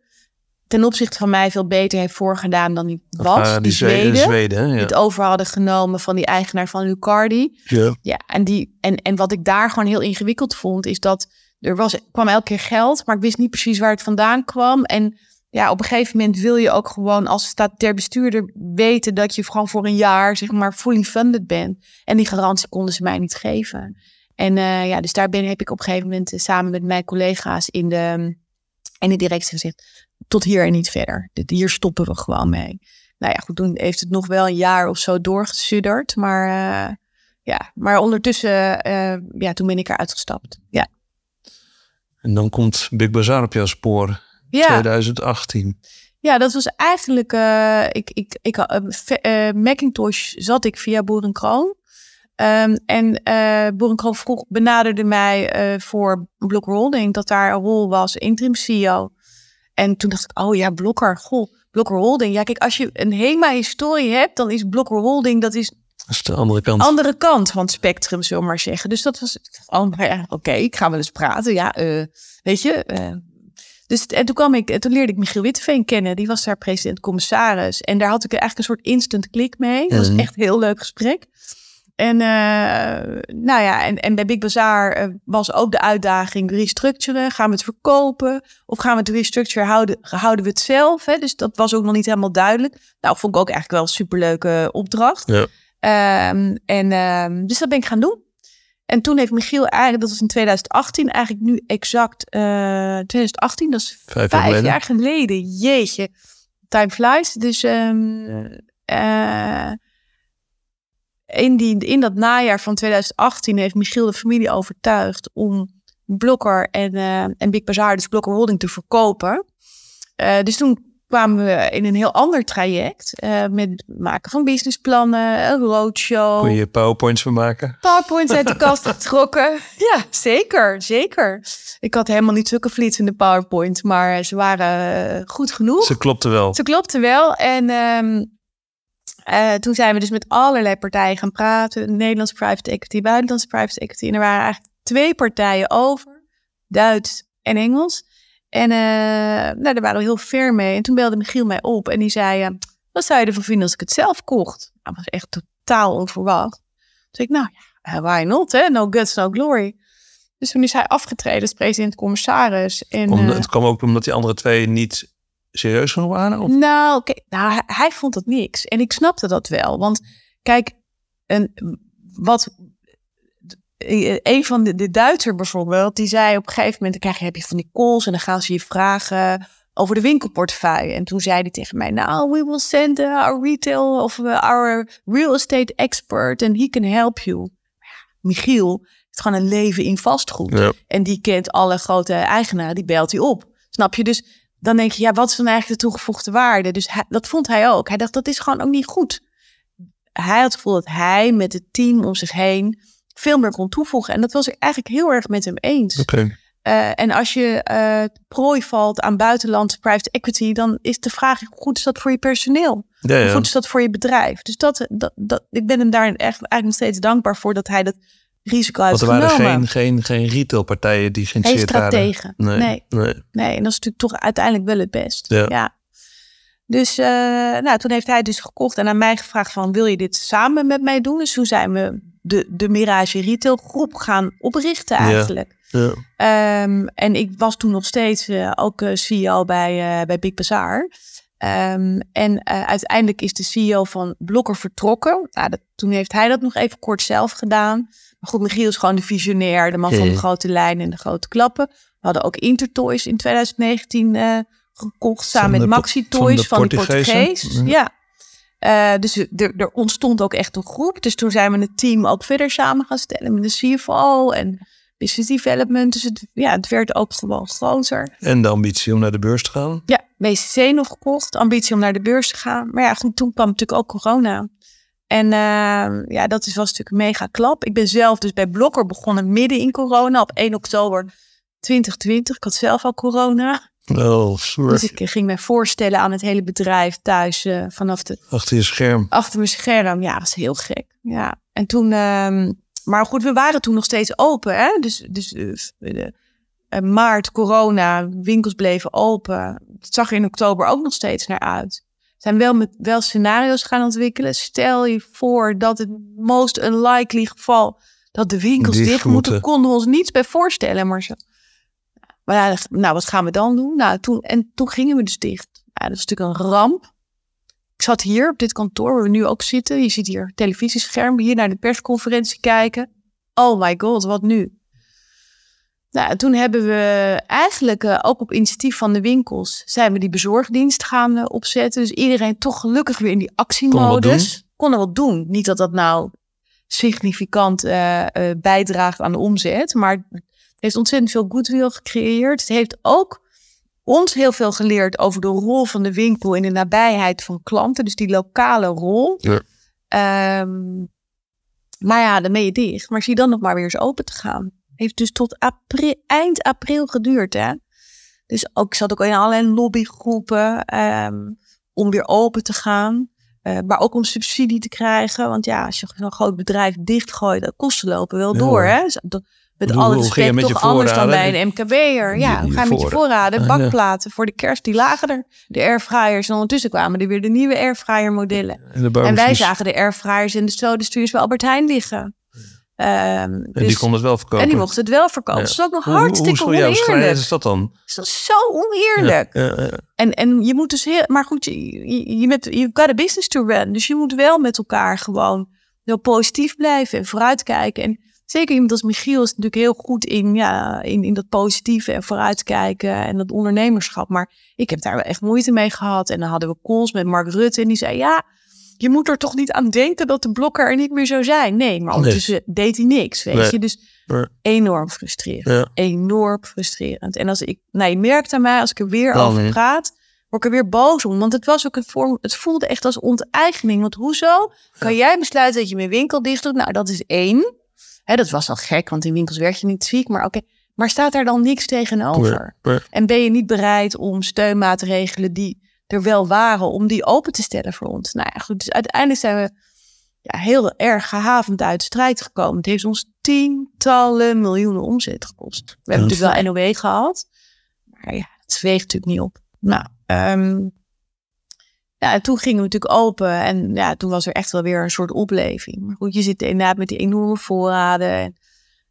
ten opzichte van mij veel beter heeft voorgedaan dan die was. Ah, die, die Zweden. Zweden, ja. het over hadden genomen van die eigenaar van Lucardi. Ja. Ja, en, die, en, en wat ik daar gewoon heel ingewikkeld vond, is dat er was, kwam elke keer geld, maar ik wist niet precies waar het vandaan kwam. En ja, op een gegeven moment wil je ook gewoon als statutair bestuurder weten dat je gewoon voor een jaar, zeg maar, fully funded bent. En die garantie konden ze mij niet geven. En eh, ja, dus daar ben, heb ik op een gegeven moment eh, samen met mijn collega's in de, in de directie gezegd, tot hier en niet verder. Dit- Hier stoppen we gewoon mee. Nou ja, goed, toen heeft het nog wel een jaar of zo doorgesudderd, maar... eh, ja, maar ondertussen, ja, toen ben ik eruit gestapt. Ja. En dan komt Big Bazaar op jouw spoor. Ja, 2018. ja dat was eigenlijk, eh, ik, ik, ik, eh, eh, Macintosh zat ik via Boerenkroon. Ehm, en eh Boerenkroon vroeg, benaderde mij eh, voor Blokker Holding, dat daar een rol was, interim CEO. En toen dacht ik, oh ja, Blokker, goh, Blokker Holding. Ja, kijk, als je een HEMA-historie hebt, dan is Blokker Holding, dat is Dat is de andere kant. andere kant van het spectrum, zullen we maar zeggen. Dus dat was, oh, maar ja, oké, ik ga wel eens praten. Ja, eh, weet je. eh. Dus en toen kwam ik, en toen leerde ik Michiel Witteveen kennen. Die was daar president-commissaris. En daar had ik eigenlijk een soort instant klik mee. Dat was Mhm. echt een heel leuk gesprek. En eh, nou ja, en, en bij Big Bazaar eh, was ook de uitdaging restructuren. Gaan we het verkopen? Of gaan we het restructuren? Houden, houden we het zelf? Hè? Dus dat was ook nog niet helemaal duidelijk. Nou, vond ik ook eigenlijk wel een superleuke opdracht. Ja. Ehm, en ehm, dus dat ben ik gaan doen. En toen heeft Michiel eigenlijk, dat was in 2018, eigenlijk nu exact eh 2018, dat is Vijf vijf, jaar jaar, geleden. Jeetje, time flies. Dus ehm, eh, in, die, in dat najaar van 2018 heeft Michiel de familie overtuigd om Blokker en, eh, en Big Bazaar, dus Blokker Holding, te verkopen. Eh, dus toen kwamen we in een heel ander traject eh, met het maken van businessplannen, een roadshow. Kon je powerpoints van maken? PowerPoints uit de kast getrokken. Ja, zeker, zeker. Ik had helemaal niet zulke flitsende PowerPoint, maar ze waren eh, goed genoeg. Ze klopte wel. Ze klopte wel. En ehm, eh, toen zijn we dus met allerlei partijen gaan praten. Nederlandse private equity, buitenlandse private equity. En er waren eigenlijk twee partijen over. Duits en Engels. En eh, nou, daar waren we heel ver mee. En toen belde Michiel mij op en die zei... eh, wat zou je ervan vinden als ik het zelf kocht? Nou, dat was echt totaal onverwacht. Toen zei ik, nou ja, why not? Hè? No guts, no glory. Dus toen is hij afgetreden als president-commissaris. En, Om, eh, het kwam ook omdat die andere twee niet serieus genoeg waren? Of? nou, oké. nou, hij, hij vond het niks. En ik snapte dat wel. Want kijk, een, wat, een van de, de Duitser bijvoorbeeld, die zei op een gegeven moment, dan krijg je, heb je van die calls en dan gaan ze je vragen over de winkelportefeuille. En toen zei hij tegen mij, nou, we will send uh, our retail of uh, our real estate expert and he can help you. Michiel heeft gewoon een leven in vastgoed. Ja. En die kent alle grote eigenaren, die belt hij op. Snap je? Dus dan denk je, ja, wat is dan eigenlijk de toegevoegde waarde? Dus hij, dat vond hij ook. Hij dacht, dat is gewoon ook niet goed. Hij had het gevoel dat hij met het team om zich heen veel meer kon toevoegen. En dat was ik eigenlijk heel erg met hem eens. Oké. Uh, en als je uh, prooi valt aan buitenlandse private equity, dan is de vraag: hoe goed is dat voor je personeel? Ja, ja. Hoe goed is dat voor je bedrijf? Dus dat, dat, dat, ik ben hem daar echt eigenlijk nog steeds dankbaar voor dat hij dat risico Want er waren geen, geen, geen retailpartijen die Geen waren. strategen. Nee. nee. nee. Nee, en dat is natuurlijk toch uiteindelijk wel het best. Ja. Dus eh, nou, toen heeft hij dus gekocht en aan mij gevraagd van wil je dit samen met mij doen? Dus toen zijn we de, de Mirage Retail groep gaan oprichten eigenlijk. Ja. Ehm, en ik was toen nog steeds eh, ook eh, CEO bij, eh, bij Big Bazaar. Ehm, en uiteindelijk is de CEO van Blokker vertrokken. Nou, dat, toen heeft hij dat nog even kort zelf gedaan. Maar goed, Michiel is gewoon de visionair, de man van de grote lijnen en de grote klappen. We hadden ook Intertoys in 2019 eh, gekocht, samen Van met Maxi Toys van van de Portugezen? Portugees. Ja. Eh, dus er, er ontstond ook echt een groep. Dus toen zijn we het team ook verder samen gaan stellen met de CFO en business development. Dus het, ja, het werd ook gewoon groter. En de ambitie om naar de beurs te gaan. Ja, BCC nog gekocht. Ambitie om naar de beurs te gaan. Maar ja, goed, toen kwam natuurlijk ook corona. En eh, ja, dat is, was natuurlijk een mega klap. Ik ben zelf dus bij Blokker begonnen midden in corona op 1 oktober 2020. Ik had zelf al corona. Oh, sorry. Dus ik ging mij voorstellen aan het hele bedrijf thuis eh, vanaf de Achter je scherm. achter mijn scherm. Ja, dat is heel gek. Ja. En toen, ehm, maar goed, we waren toen nog steeds open. Hè? Dus, dus eh, eh, maart, corona, winkels bleven open. Het zag er in oktober ook nog steeds naar uit. We zijn wel met wel scenario's gaan ontwikkelen. Stel je voor dat het most unlikely geval dat de winkels Dicht dicht, moeten, moeten. konden we ons niets bij voorstellen. Maar, zo, maar ja, nou, wat gaan we dan doen? Nou, toen, en toen gingen we dus dicht. Ja, dat is natuurlijk een ramp. Ik zat hier op dit kantoor waar we nu ook zitten. Je ziet hier televisiescherm, hier naar de persconferentie kijken. Oh my god, wat nu? Nou, en toen hebben we eigenlijk eh, ook op initiatief van de winkels zijn we die bezorgdienst gaan opzetten. Dus iedereen toch gelukkig weer in die actiemodus. Kon er wat doen. Niet dat dat nou significant eh, eh, bijdraagt aan de omzet, maar heeft ontzettend veel goodwill gecreëerd. Het heeft ook ons heel veel geleerd over de rol van de winkel in de nabijheid van klanten. Dus die lokale rol. Ja. Ehm, maar ja, dan ben je dicht. Maar zie dan nog maar weer eens open te gaan. Heeft dus tot april, eind april geduurd. Hè? Dus ook, ik zat ook in allerlei lobbygroepen ehm, om weer open te gaan. Eh, maar ook om subsidie te krijgen. Want ja, als je zo'n groot bedrijf dichtgooit, de kosten lopen wel Ja. door. Hè? Dus dat- met Hoe- alle hoe respect met toch anders dan bij een MKB'er. Ja, hoe ga je met je voorraden? Ah. Bakplaten voor de kerst, die lagen er. De airfryers. En ondertussen kwamen er weer de nieuwe airfryer modellen. En, wij zagen de airfryers en de sodastuurs bij Albert Heijn liggen. Ehm, En die dus- konden het wel verkopen. en die mochten het wel verkopen. Ja. Dus dat is ook nog Hoe- hoe- hartstikke hoe, oneerlijk. schrijven is dat dan? Dat is zo oneerlijk. Ja, ja, ja. En, en je moet dus heel... Maar goed, je, je, je you've got a business to run. Dus je moet wel met elkaar gewoon heel positief blijven en vooruitkijken. En zeker iemand als Michiel is natuurlijk heel goed in, ja, in, in dat positieve en vooruitkijken en dat ondernemerschap. Maar ik heb daar wel echt moeite mee gehad. En dan hadden we calls met Mark Rutte en die zei, ja, je moet er toch niet aan denken dat de blokker er niet meer zou zijn. Nee, maar ondertussen deed hij niks, weet Nee. je. Dus Nee. enorm frustrerend. Ja. Enorm frustrerend. En als ik, nou, je merkt aan mij, als ik er weer over praat, word ik er weer boos om. Want het was ook een vorm, het voelde echt als onteigening. Want hoezo kan jij besluiten dat je mijn winkel dicht doet? Nou, dat is één. Hè, dat was al gek, want in winkels werd je niet ziek. Maar oké, maar staat daar dan niks tegenover? Nee, nee. En ben je niet bereid om steunmaatregelen die er wel waren, om die open te stellen voor ons? Nou ja, goed. Dus uiteindelijk zijn we ja, heel erg gehavend uit de strijd gekomen. Het heeft ons tientallen miljoenen omzet gekost. We hebben natuurlijk wel NOW gehad. Maar ja, het zweegt natuurlijk niet op. Nou, ehm, ja, en toen gingen we natuurlijk open. En ja, toen was er echt wel weer een soort opleving. Maar goed, je zit inderdaad met die enorme voorraden. En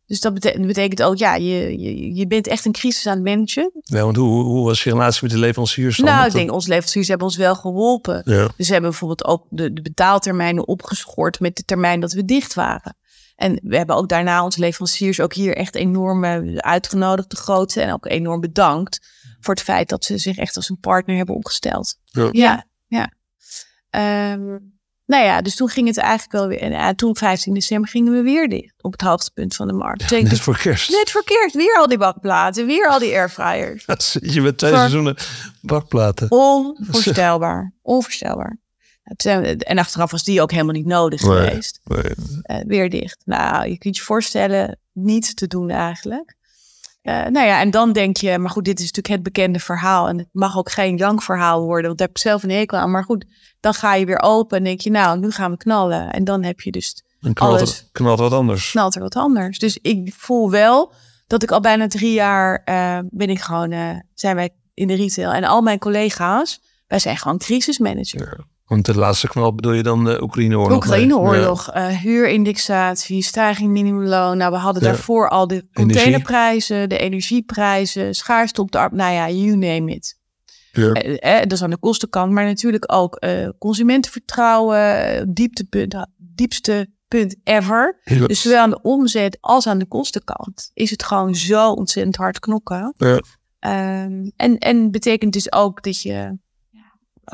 dus dat betekent, betekent ook, ja, je, je, je bent echt een crisis aan het managen. Ja, want hoe, hoe was je relatie met de leveranciers dan? Nou, ik denk, onze leveranciers hebben ons wel geholpen. Ja. Dus we hebben bijvoorbeeld ook de, de betaaltermijnen opgeschort met de termijn dat we dicht waren. En we hebben ook daarna onze leveranciers ook hier echt enorm eh, uitgenodigd, de grootste. En ook enorm bedankt voor het feit dat ze zich echt als een partner hebben opgesteld. Ja. ja. Ja. Ehm, nou ja, dus toen ging het eigenlijk wel weer. En eh, toen 15 december gingen we weer dicht op het hoogste punt van de markt. Net voor kerst. Net verkeerd, weer al die bakplaten, weer al die airfryers. Dan zit je met twee Voor- seizoenen bakplaten. Onvoorstelbaar. Onvoorstelbaar. En achteraf was die ook helemaal niet nodig Nee. geweest. Nee. Eh, weer dicht. Nou, je kunt je voorstellen, niet te doen eigenlijk. Eh, nou ja, en dan denk je, maar goed, dit is natuurlijk het bekende verhaal. En het mag ook geen jankverhaal worden, want daar heb ik zelf een hekel aan. Maar goed, dan ga je weer open en denk je, nou, nu gaan we knallen. En dan heb je dus Dan knalt, alles. er, knalt wat anders. knalt er wat anders. Dus ik voel wel dat ik al bijna drie jaar eh, ben ik gewoon, eh, zijn wij in de retail. En al mijn collega's, wij zijn gewoon crisismanager. Ja. Want de laatste knal bedoel je dan de Oekraïne-oorlog? Oekraïne-oorlog, eh, huurindexatie, stijging minimumloon. Nou, we hadden Ja. daarvoor al de containerprijzen, de energieprijzen, schaarste op de arbeid. Nou ja, you name it. Ja. Eh, eh, dat is aan de kostenkant, maar natuurlijk ook eh, consumentenvertrouwen, dieptepunt, diepste punt ever. Ja. Dus zowel aan de omzet als aan de kostenkant is het gewoon zo ontzettend hard knokken. Ja. Ehm, en, en betekent dus ook dat je,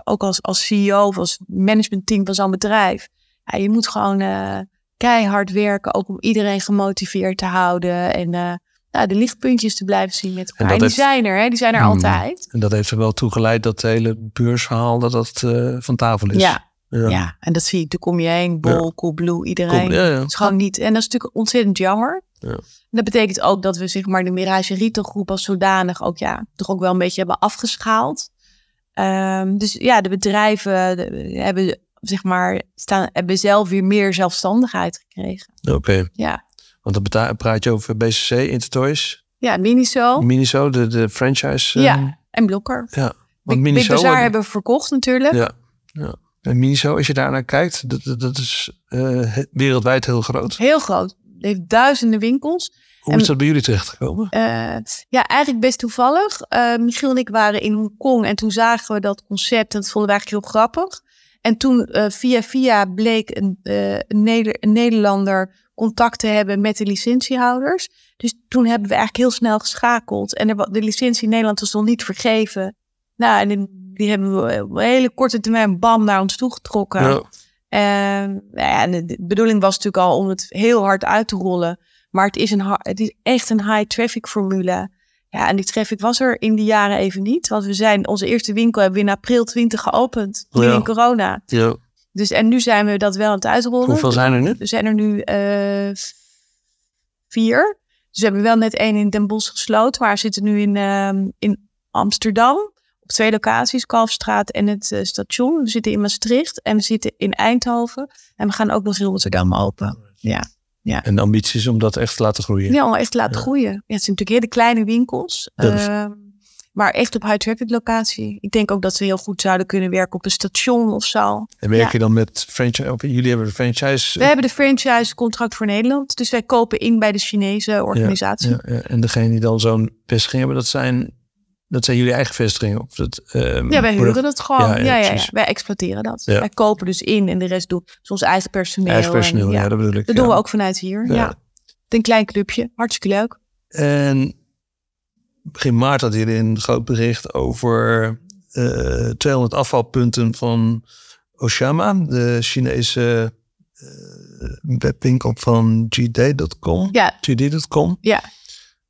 ook als, als CEO of als managementteam van zo'n bedrijf, ja, je moet gewoon eh, keihard werken, ook om iedereen gemotiveerd te houden en eh, nou, de lichtpuntjes te blijven zien met elkaar. dat En, die heeft- zijn er, hè? die zijn er Hmm. altijd. En dat heeft er wel toe geleid dat het hele beursverhaal dat dat eh, van tafel is. Ja, ja. ja. en dat zie je, toen kom je heen, Bol, Coolblue, iedereen. Ja, ja. Het is gewoon niet. En dat is natuurlijk ontzettend jammer. Ja. Dat betekent ook dat we zeg maar de Mirage Retail groep als zodanig ook ja, toch ook wel een beetje hebben afgeschaald. Ehm, dus ja, de bedrijven de- hebben zeg maar staan, hebben zelf weer meer zelfstandigheid gekregen. Oké. Ja, Want dan praat je over BCC, Intertoys, ja Miniso. Miniso, de, de franchise. Ja, en Blokker. ja. Want Big Miniso... Bazaar hebben we verkocht natuurlijk. Ja, ja. En Miniso, als je daar naar kijkt, dat, dat, dat is eh, wereldwijd heel groot. Heel groot. Het heeft duizenden winkels. Hoe is dat bij jullie terechtgekomen? Eh, ja, eigenlijk best toevallig. Eh, Michiel en ik waren in Hongkong en toen zagen we dat concept en dat vonden we eigenlijk heel grappig. En toen eh, via via bleek een, een, Neder- een Nederlander contact te hebben met de licentiehouders. Dus toen hebben we eigenlijk heel snel geschakeld. En er, de licentie in Nederland was nog niet vergeven. Nou, en die- die hebben we op een hele korte termijn bam naar ons toegetrokken. Ja. En, nou ja, en de, de bedoeling was natuurlijk al om het heel hard uit te rollen. Maar het is, een, het is echt een high traffic formule. Ja, en die traffic was er in die jaren even niet. Want we zijn, onze eerste winkel hebben we in april 20 geopend. Midden Ja. in corona. ja. Dus, en nu zijn we dat wel aan het uitrollen. Hoeveel zijn er nu? Er zijn er nu eh, vier. Dus we hebben wel net één in Den Bosch gesloten. Maar we zitten nu in, ehm, in Amsterdam. Op twee locaties. Kalfstraat en het eh, station. We zitten in Maastricht. En we zitten in Eindhoven. En we gaan ook nog in Rotterdam open. Ja. En de ambitie is om dat echt te laten groeien. Ja, om echt te laten Ja. groeien. Ja, het zijn natuurlijk hele kleine winkels. Is- ehm, maar echt op high traffic locatie. Ik denk ook dat we heel goed zouden kunnen werken op een station of zo. En werk Ja. je dan met franchise? Jullie hebben een franchise. We hebben de franchise contract voor Nederland. Dus wij kopen in bij de Chinese organisatie. Ja, ja. En degene die dan zo'n vestiging hebben, dat zijn, dat zijn jullie eigen vestigingen? Of dat, ehm, Ja, wij huren dat gewoon. Ja, Ja. Wij exploiteren dat. Wij kopen dus in en de rest doen dus ons eigen personeel. Eigen personeel, en, ja, dat bedoel ik. Dat doen we ook vanuit hier. Ja. Een klein clubje. Hartstikke leuk. En begin maart had jullie een groot bericht over eh 200 afvalpunten van Oshama, de Chinese eh, webwinkel van gd.com. Ja, gd.com. Ja.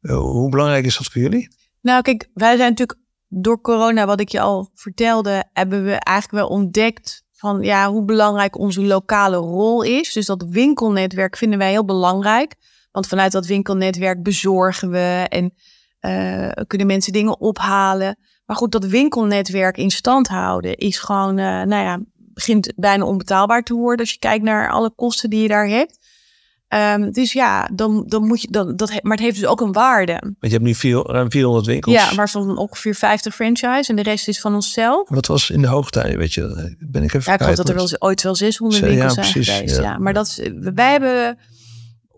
Eh, hoe belangrijk is dat voor jullie? Nou, kijk, wij zijn natuurlijk door corona, wat ik je al vertelde, hebben we eigenlijk wel ontdekt van ja, hoe belangrijk onze lokale rol is. Dus dat winkelnetwerk vinden wij heel belangrijk. Want vanuit dat winkelnetwerk bezorgen we en eh, kunnen mensen dingen ophalen. Maar goed, dat winkelnetwerk in stand houden is gewoon, eh, nou ja, begint bijna onbetaalbaar te worden als je kijkt naar alle kosten die je daar hebt. Ehm, dus ja, dan, dan moet je dan, dat, maar het heeft dus ook een waarde. Want je hebt nu vier, ruim 400 winkels. Ja, maar van ongeveer 50 franchise en de rest is van onszelf. Wat was in de hoogtij, weet je? Ben ik even Ja, ik geloof kwijt, dat er wel ooit wel 600 Ja, winkels zijn precies, geweest. ja. Ja. Maar dat is, wij hebben,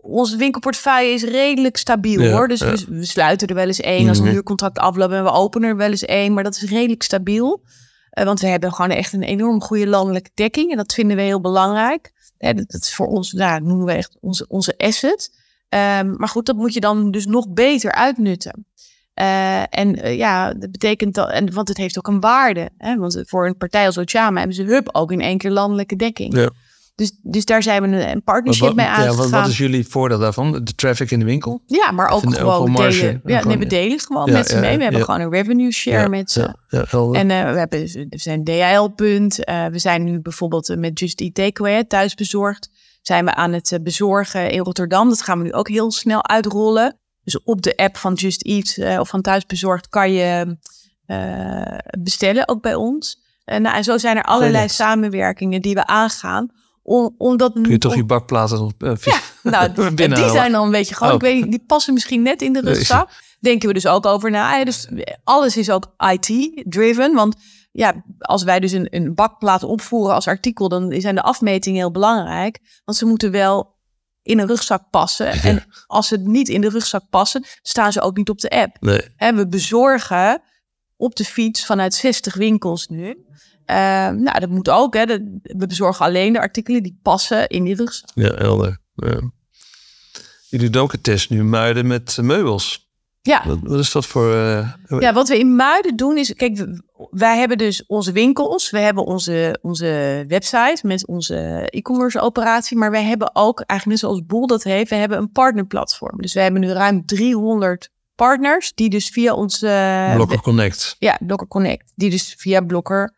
onze winkelportefeuille is redelijk stabiel hoor. Dus we, sluiten er wel eens één als een Mhm. huurcontract afloopt en we openen er wel eens één. Maar dat is redelijk stabiel. Eh, want we hebben gewoon echt een enorm goede landelijke dekking. En dat vinden we heel belangrijk. Dat, is voor ons, dat noemen we echt onze, onze asset. Ehm, maar goed, dat moet je dan dus nog beter uitnutten. Eh, en eh, ja, dat betekent dat, en, want het heeft ook een waarde. Hè? Want voor een partij als Ochama hebben ze hub ook in één keer landelijke dekking. Ja. Dus, dus daar zijn we een, partnership wat- mee ja, aangegaan. wat, wat is jullie voordeel daarvan? De traffic in de winkel? Ja, maar ook En gewoon delen. Ja, Ja, nee, we delen gewoon Ja, met ze ja, mee. We hebben ja. gewoon een revenue share ja, met ze. Ja, ja. En eh, we, hebben, we zijn DHL-punt. Eh, we zijn nu bijvoorbeeld met Just Eat Takeaway, thuisbezorgd. Zijn we aan het eh, bezorgen in Rotterdam. Dat gaan we nu ook heel snel uitrollen. Dus op de app van Just Eat of van Thuisbezorgd kan je bestellen, ook bij ons. Eh, nou, en zo zijn er allerlei samenwerkingen die we aangaan Om, omdat, Kun je toch om- je bakplaten op uh, Ja, nou, die zijn dan een beetje gewoon. Oh. Ik weet niet, die passen misschien net in de rugzak. Denken we dus ook over na. Dus alles is ook IT-driven. Want ja, als wij dus een, een bakplaat opvoeren als artikel, dan zijn de afmetingen heel belangrijk. Want ze moeten wel in een rugzak passen. En als ze niet in de rugzak passen, staan ze ook niet op de app. Nee, Hè, we bezorgen op de fiets vanuit 60 winkels nu. Eh, nou, dat moet ook. Hè. Dat- We bezorgen alleen de artikelen die passen in die rugzak. ja, helder. Ja. Jullie doen ook een test nu in Muiden met eh, meubels. Ja. Wat, wat is dat voor... eh, Ja, wat we in Muiden doen is, kijk, wij hebben dus onze winkels, we hebben onze, onze website met onze e-commerce operatie, maar wij hebben ook, eigenlijk net zoals Boel dat heeft, we hebben een partnerplatform. Dus we hebben nu ruim 300 partners die dus via onze Blokker Connect. ja, Blokker Connect, die dus via Blokker eh,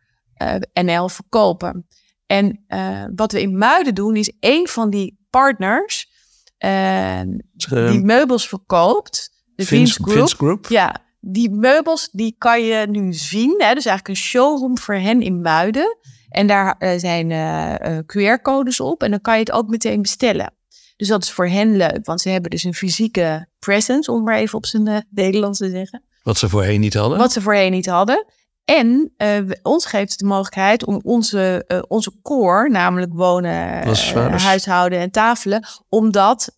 NL verkopen. En eh, wat we in Muiden doen is één van die partners eh, die meubels verkoopt, de Vince Group. Vince Group. Ja, die meubels die kan je nu zien. Hè? Dus eigenlijk een showroom voor hen in Muiden. En daar eh, zijn eh, eh, QR-codes op. En dan kan je het ook meteen bestellen. Dus dat is voor hen leuk. Want ze hebben dus een fysieke presence, om maar even op zijn eh, Nederlands te zeggen. Wat ze voorheen niet hadden. Wat ze voorheen niet hadden. En eh, ons geeft het de mogelijkheid om onze, eh, onze core, namelijk wonen, eh, dus- huishouden en tafelen, om dat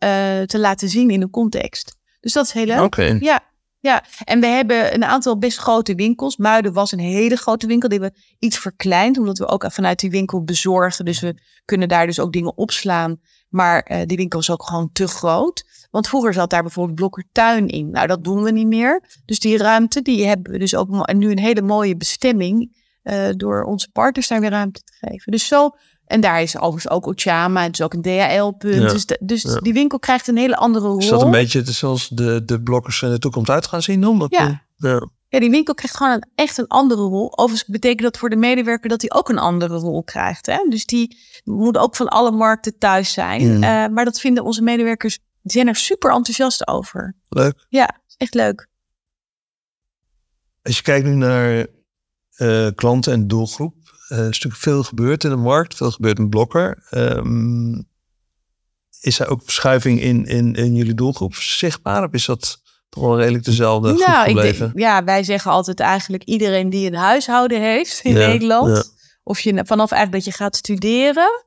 te laten zien in een context. Dus dat is heel leuk. Oké. Ja, ja, en we hebben een aantal best grote winkels. Muiden was een hele grote winkel. Die hebben we iets verkleind, omdat we ook vanuit die winkel bezorgen. Dus we kunnen daar dus ook dingen opslaan. Maar eh, die winkel is ook gewoon te groot. Want vroeger zat daar bijvoorbeeld Blokkertuin in. Nou, dat doen we niet meer. Dus die ruimte, die hebben we dus ook nu een hele mooie bestemming. eh, door onze partners daar weer ruimte te geven. Dus zo, en daar is overigens ook Ochama. Het is ook een DHL-punt. Ja, Dus, de- dus ja. die winkel krijgt een hele andere rol. Is dat een beetje zoals de, de blokkers in de toekomst uit gaan zien? Omdat Ja. de-. Ja, die winkel krijgt gewoon een, echt een andere rol. Overigens betekent dat voor de medewerker dat hij ook een andere rol krijgt. Hè? Dus die moet ook van alle markten thuis zijn. Mm. Eh, maar dat vinden onze medewerkers, die zijn er super enthousiast over. Leuk. Ja, echt leuk. Als je kijkt nu naar eh, klanten en doelgroep. eh, is natuurlijk veel gebeurd in de markt. Veel gebeurd met blokker. Ehm, is er ook verschuiving in, in, in jullie doelgroep zichtbaar? Of is dat toch wel redelijk dezelfde nou, gebleven? ja, wij zeggen altijd eigenlijk iedereen die een huishouden heeft in Ja, Nederland. ja. Of je vanaf eigenlijk dat je gaat studeren,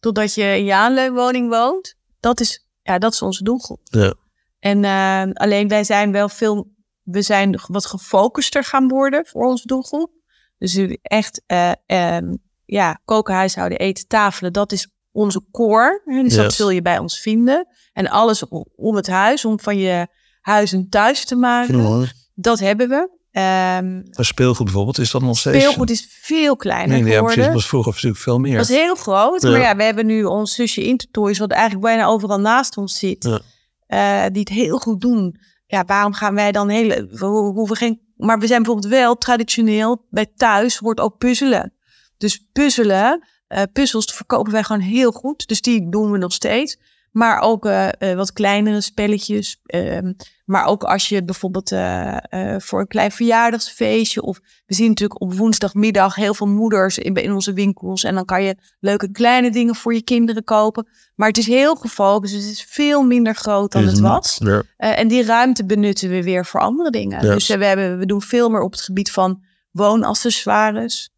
totdat je in je aanleunwoning woont. Dat is, ja, dat is onze doelgroep. Ja. En eh, alleen wij zijn wel veel, we zijn wat gefocuster gaan worden voor onze doelgroep. Dus echt, eh, ehm, ja, koken, huishouden, eten, tafelen, dat is onze core. Dus Yes. dat zul je bij ons vinden. En alles om het huis, om van je huis een thuis te maken, dat hebben we. Ehm, Maar speelgoed bijvoorbeeld, is dat nog steeds? speelgoed is veel kleiner Nee, nee, ja, precies. was vroeger natuurlijk veel meer. Dat is heel groot. Ja. Maar ja, we hebben nu ons zusje Intertoys, wat eigenlijk bijna overal naast ons zit. Ja. eh, die het heel goed doen. Ja, waarom gaan wij dan hele... We ho- hoeven geen... Maar we zijn bijvoorbeeld wel traditioneel, bij thuis hoort ook puzzelen. Dus puzzelen, eh, puzzels verkopen wij gewoon heel goed. Dus die doen we nog steeds. Maar ook eh, eh, wat kleinere spelletjes. ehm, maar ook als je bijvoorbeeld eh, voor een klein verjaardagsfeestje. Of we zien natuurlijk op woensdagmiddag heel veel moeders in, in onze winkels. En dan kan je leuke kleine dingen voor je kinderen kopen. Maar het is heel gefocust. Dus het is veel minder groot dan het was. Ja. En die ruimte benutten we weer voor andere dingen. Dus we, hebben, we doen veel meer op het gebied van woonaccessoires.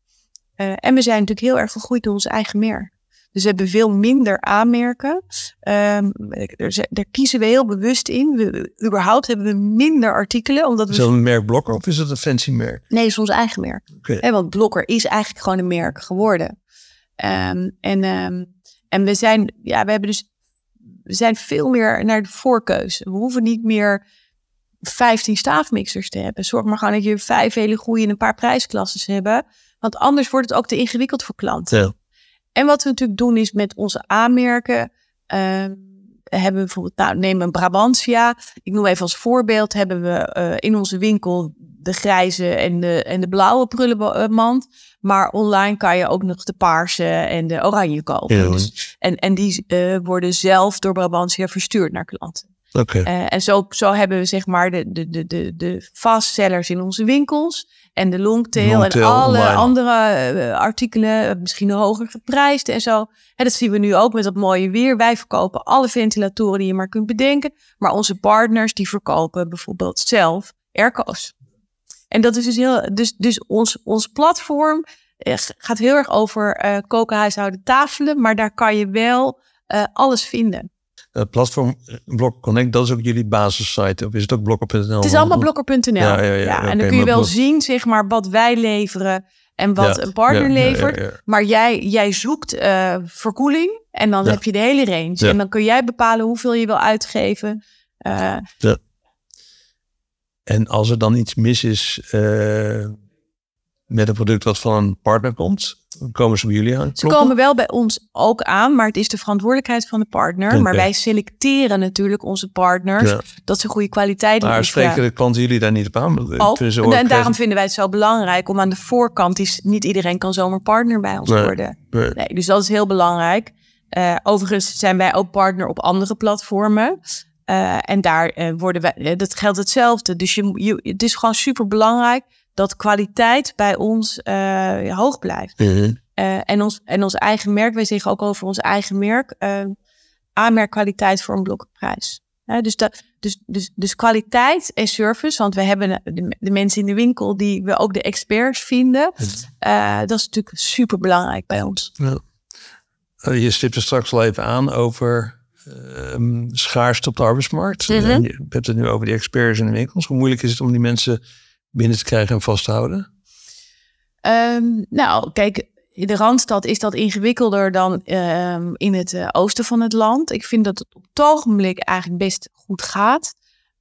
En we zijn natuurlijk heel erg gegroeid door ons eigen merk. Dus we hebben veel minder aanmerken. Ehm, er, z- daar kiezen we heel bewust in. We, überhaupt hebben we minder artikelen. Omdat we Is dat een merk blokker of is het een fancy merk? Nee, het is ons eigen merk. Want Blokker is eigenlijk gewoon een merk geworden. Ehm, en, ehm, en we zijn, ja, we hebben dus, we zijn veel meer naar de voorkeuze. We hoeven niet meer 15 staafmixers te hebben. Zorg maar gewoon dat je vijf hele goede en een paar prijsklasses hebben. Want anders wordt het ook te ingewikkeld voor klanten. Ja. En wat we natuurlijk doen is met onze aanmerken. ehm, hebben we bijvoorbeeld, nou, neem een Brabantia. Ik noem even als voorbeeld, hebben we eh, in onze winkel de grijze en de, en de blauwe prullenmand. Maar online kan je ook nog de paarse en de oranje kopen. Ja. Dus, en, en die eh, worden zelf door Brabantia verstuurd naar klanten. Oké. Eh, en zo, zo hebben we zeg maar de, de, de, de, de fastsellers in onze winkels. En de longtail, Longtail en alle online. andere eh, artikelen, eh, misschien hoger geprijsd en zo. En dat zien we nu ook met dat mooie weer. Wij verkopen alle ventilatoren die je maar kunt bedenken. Maar onze partners die verkopen bijvoorbeeld zelf airco's. En dat is dus heel. Dus, dus ons, ons platform gaat heel erg over koken, huishouden, tafelen. Maar daar kan je wel alles vinden. Het platform eh, Blokker Connect, dat is ook jullie basissite. Of is het ook blokker.nl? Het is allemaal blokker.nl. Ja, ja, ja, en dan kun je wel blok- zien, zeg maar, wat wij leveren en wat Ja, een partner ja, levert. ja. Maar jij, jij zoekt eh, verkoeling en dan heb je de hele range. En dan kun jij bepalen hoeveel je wil uitgeven. Eh, En als er dan iets mis is eh, met een product wat van een partner komt, komen ze bij jullie aan. ze komen wel bij ons ook aan, maar het is de verantwoordelijkheid van de partner. Maar wij selecteren natuurlijk onze partners Ja. dat ze goede kwaliteit Maar leveren. spreken de klanten jullie daar niet op aan? Ook. En, ook, en daarom eh, vinden wij het zo belangrijk om aan de voorkant, is, niet iedereen kan zomaar partner bij ons Nee. worden. nee. Nee, dus dat is heel belangrijk. Eh, overigens zijn wij ook partner op andere platformen. Eh, en daar eh, worden wij, eh, dat geldt hetzelfde. Dus je, je, het is gewoon super belangrijk dat kwaliteit bij ons eh, hoog blijft. Mhm. Eh, en, ons, en ons eigen merk, wij zeggen ook over ons eigen merk, eh aanmerkkwaliteit voor een blokprijs. Dus, dat, dus, dus, dus kwaliteit en service, want we hebben de, de mensen in de winkel die we ook de experts vinden. dat is natuurlijk super belangrijk bij ons. Eh, Je stipt er straks al even aan over ehm schaarste op de arbeidsmarkt. Mhm. Je hebt het nu over die experts in de winkels. Hoe moeilijk is het om die mensen binnen te krijgen en vast te houden? Ehm, nou, kijk, in de Randstad is dat ingewikkelder dan ehm, in het eh, oosten van het land. Ik vind dat het op het ogenblik eigenlijk best goed gaat.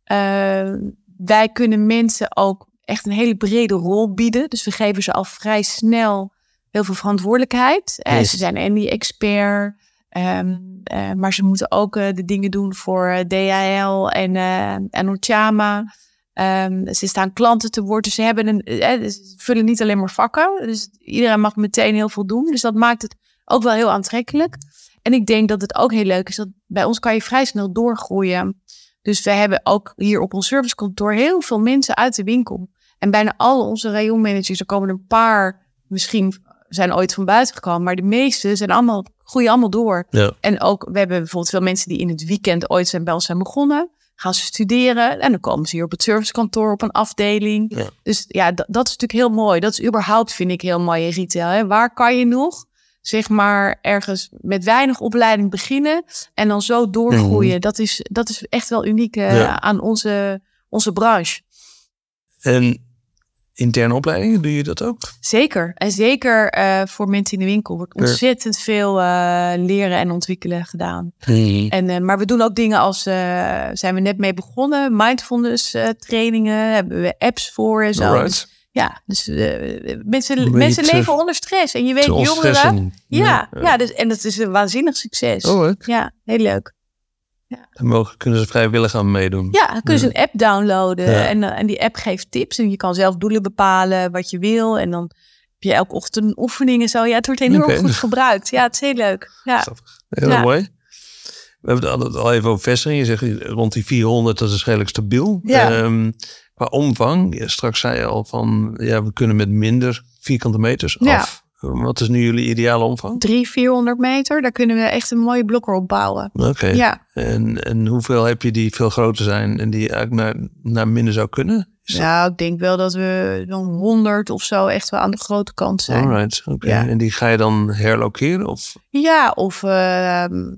Ehm, wij kunnen mensen ook echt een hele brede rol bieden. Dus we geven ze al vrij snel heel veel verantwoordelijkheid. Eh, Yes. ze zijn en die expert. eh, maar ze moeten ook de dingen doen voor DHL en, en Ochama. Ehm, ze staan klanten te woord. Dus ze, hebben een, eh, ze vullen niet alleen maar vakken. Dus iedereen mag meteen heel veel doen. Dus dat maakt het ook wel heel aantrekkelijk. En ik denk dat het ook heel leuk is. Dat bij ons kan je vrij snel doorgroeien. Dus we hebben ook hier op ons servicekantoor heel veel mensen uit de winkel. En bijna al onze rayonmanagers, er komen een paar, misschien zijn ooit van buiten gekomen. Maar de meeste zijn allemaal, groeien allemaal door. Ja. En ook, we hebben bijvoorbeeld veel mensen die in het weekend ooit zijn bij ons zijn begonnen. Gaan ze studeren en dan komen ze hier op het servicekantoor op een afdeling. Ja. Dus ja, dat, is natuurlijk heel mooi. Dat is überhaupt, vind ik, heel mooi in retail. Hè? Waar kan je nog, zeg maar, ergens met weinig opleiding beginnen en dan zo doorgroeien? Dat, is, dat is echt wel uniek eh, Mhm. Ja. aan onze, onze branche. En interne opleidingen, doe je dat ook? Zeker. En zeker eh, voor mensen in de winkel wordt Ja. ontzettend veel eh, leren en ontwikkelen gedaan. En, eh, maar we doen ook dingen als, zijn we net mee begonnen, mindfulness trainingen, hebben we apps voor en zo. Alright. ja, dus mensen, mensen leven onder stress. En je weet, jongeren, ontstressen. ja, ja. dus, en dat is een waanzinnig succes. Oh. Ja, heel leuk. Dan mogen, kunnen ze vrijwillig aan meedoen. Ja, dan kun je een app downloaden Ja. en, eh, en die app geeft tips. En je kan zelf doelen bepalen wat je wil. En dan heb je elke ochtend een oefening en zo. Ja, het wordt enorm goed gebruikt. Ja, het is heel leuk. Ja. Heel Ja. mooi. We hebben het al even over vestiging. Je zegt rond die 400, dat is redelijk stabiel. Ja. Ehm, qua omvang, ja, straks zei je al van, ja, we kunnen met minder vierkante meters Ja. af. Wat is nu jullie ideale omvang? Drie, 400 meter, daar kunnen we echt een mooie blokker op bouwen. Oké. Ja. En, en hoeveel heb je die veel groter zijn en die eigenlijk naar, naar minder zou kunnen? Nou, ik denk wel dat we dan 100 of zo echt wel aan de grote kant zijn. Alright, oké. Ja. En die ga je dan herlokeren? Of? Ja, of eh,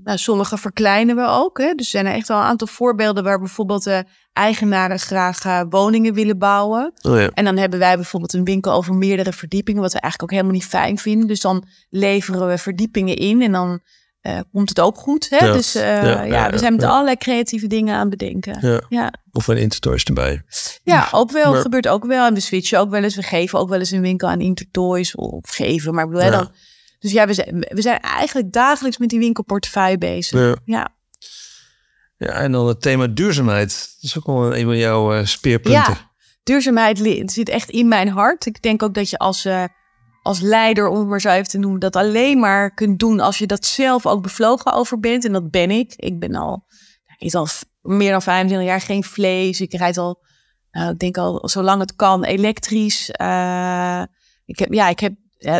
nou, sommige verkleinen we ook. Hè. Dus er zijn er echt wel een aantal voorbeelden waar bijvoorbeeld de eigenaren graag eh, woningen willen bouwen. Oh ja. En dan hebben wij bijvoorbeeld een winkel over meerdere verdiepingen, wat we eigenlijk ook helemaal niet fijn vinden. Dus dan leveren we verdiepingen in en dan eh, komt het ook goed. Hè? Ja. Dus eh, Ja, we zijn met allerlei creatieve dingen aan het bedenken. Ja. Ja, Of een Intertoys erbij. ja ook wel. Maar- gebeurt ook wel. En we switchen ook wel eens. We geven ook wel eens een winkel aan Intertoys of geven. Maar ik bedoel, dan, dus ja, we zijn, we zijn eigenlijk dagelijks met die winkelportefeuille bezig. Ja. Ja. En dan het thema duurzaamheid. Dat is ook wel een van jouw eh, speerpunten. Ja, duurzaamheid zit echt in mijn hart. Ik denk ook dat je als, als leider, om het maar zo even te noemen, dat alleen maar kunt doen als je dat zelf ook bevlogen over bent. En dat ben ik. Ik ben al ik eet al meer dan 25 jaar geen vlees. Ik rijd al, nou, ik denk al zolang het kan, elektrisch. Uh, ik heb, ja, ik heb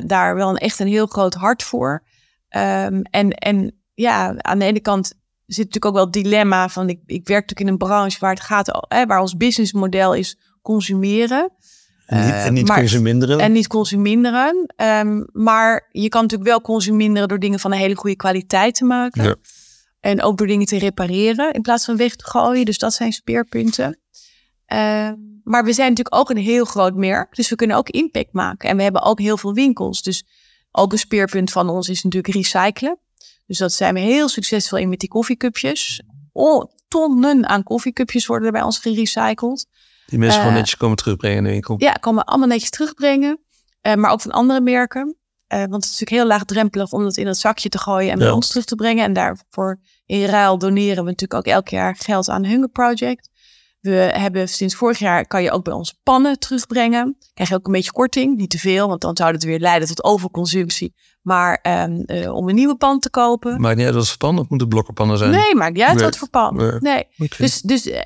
daar wel een, echt een heel groot hart voor. Um, en, en ja, aan de ene kant zit natuurlijk ook wel het dilemma van ik, ik werk natuurlijk in een branche waar het gaat, hè, waar ons businessmodel is consumeren. En niet, en niet maar, consuminderen. En niet consuminderen. Um, maar je kan natuurlijk wel consuminderen door dingen van een hele goede kwaliteit te maken. Ja. En ook door dingen te repareren in plaats van weg te gooien. Dus dat zijn speerpunten. Uh, maar we zijn natuurlijk ook een heel groot merk. Dus we kunnen ook impact maken. En we hebben ook heel veel winkels. Dus ook een speerpunt van ons is natuurlijk recyclen. Dus dat zijn we heel succesvol in met die koffiecupjes. Oh, tonnen aan koffiecupjes worden er bij ons gerecycled. Die mensen gewoon netjes komen terugbrengen in de winkel. Ja, komen allemaal netjes terugbrengen. Uh, maar ook van andere merken. Uh, want het is natuurlijk heel laagdrempelig om dat in het zakje te gooien en bij Ja. ons terug te brengen. En daarvoor in ruil doneren we natuurlijk ook elk jaar geld aan Hunger Project. We hebben sinds vorig jaar kan je ook bij ons pannen terugbrengen. Krijg je ook een beetje korting, niet te veel, want dan zou het weer leiden tot overconsumptie. Maar um, uh, om een nieuwe pan te kopen. Maakt niet uit wat voor pan, of moet het blokkenpannen zijn? Nee, maakt niet uit Nee. wat voor pan. Nee. Dus, dus, uh,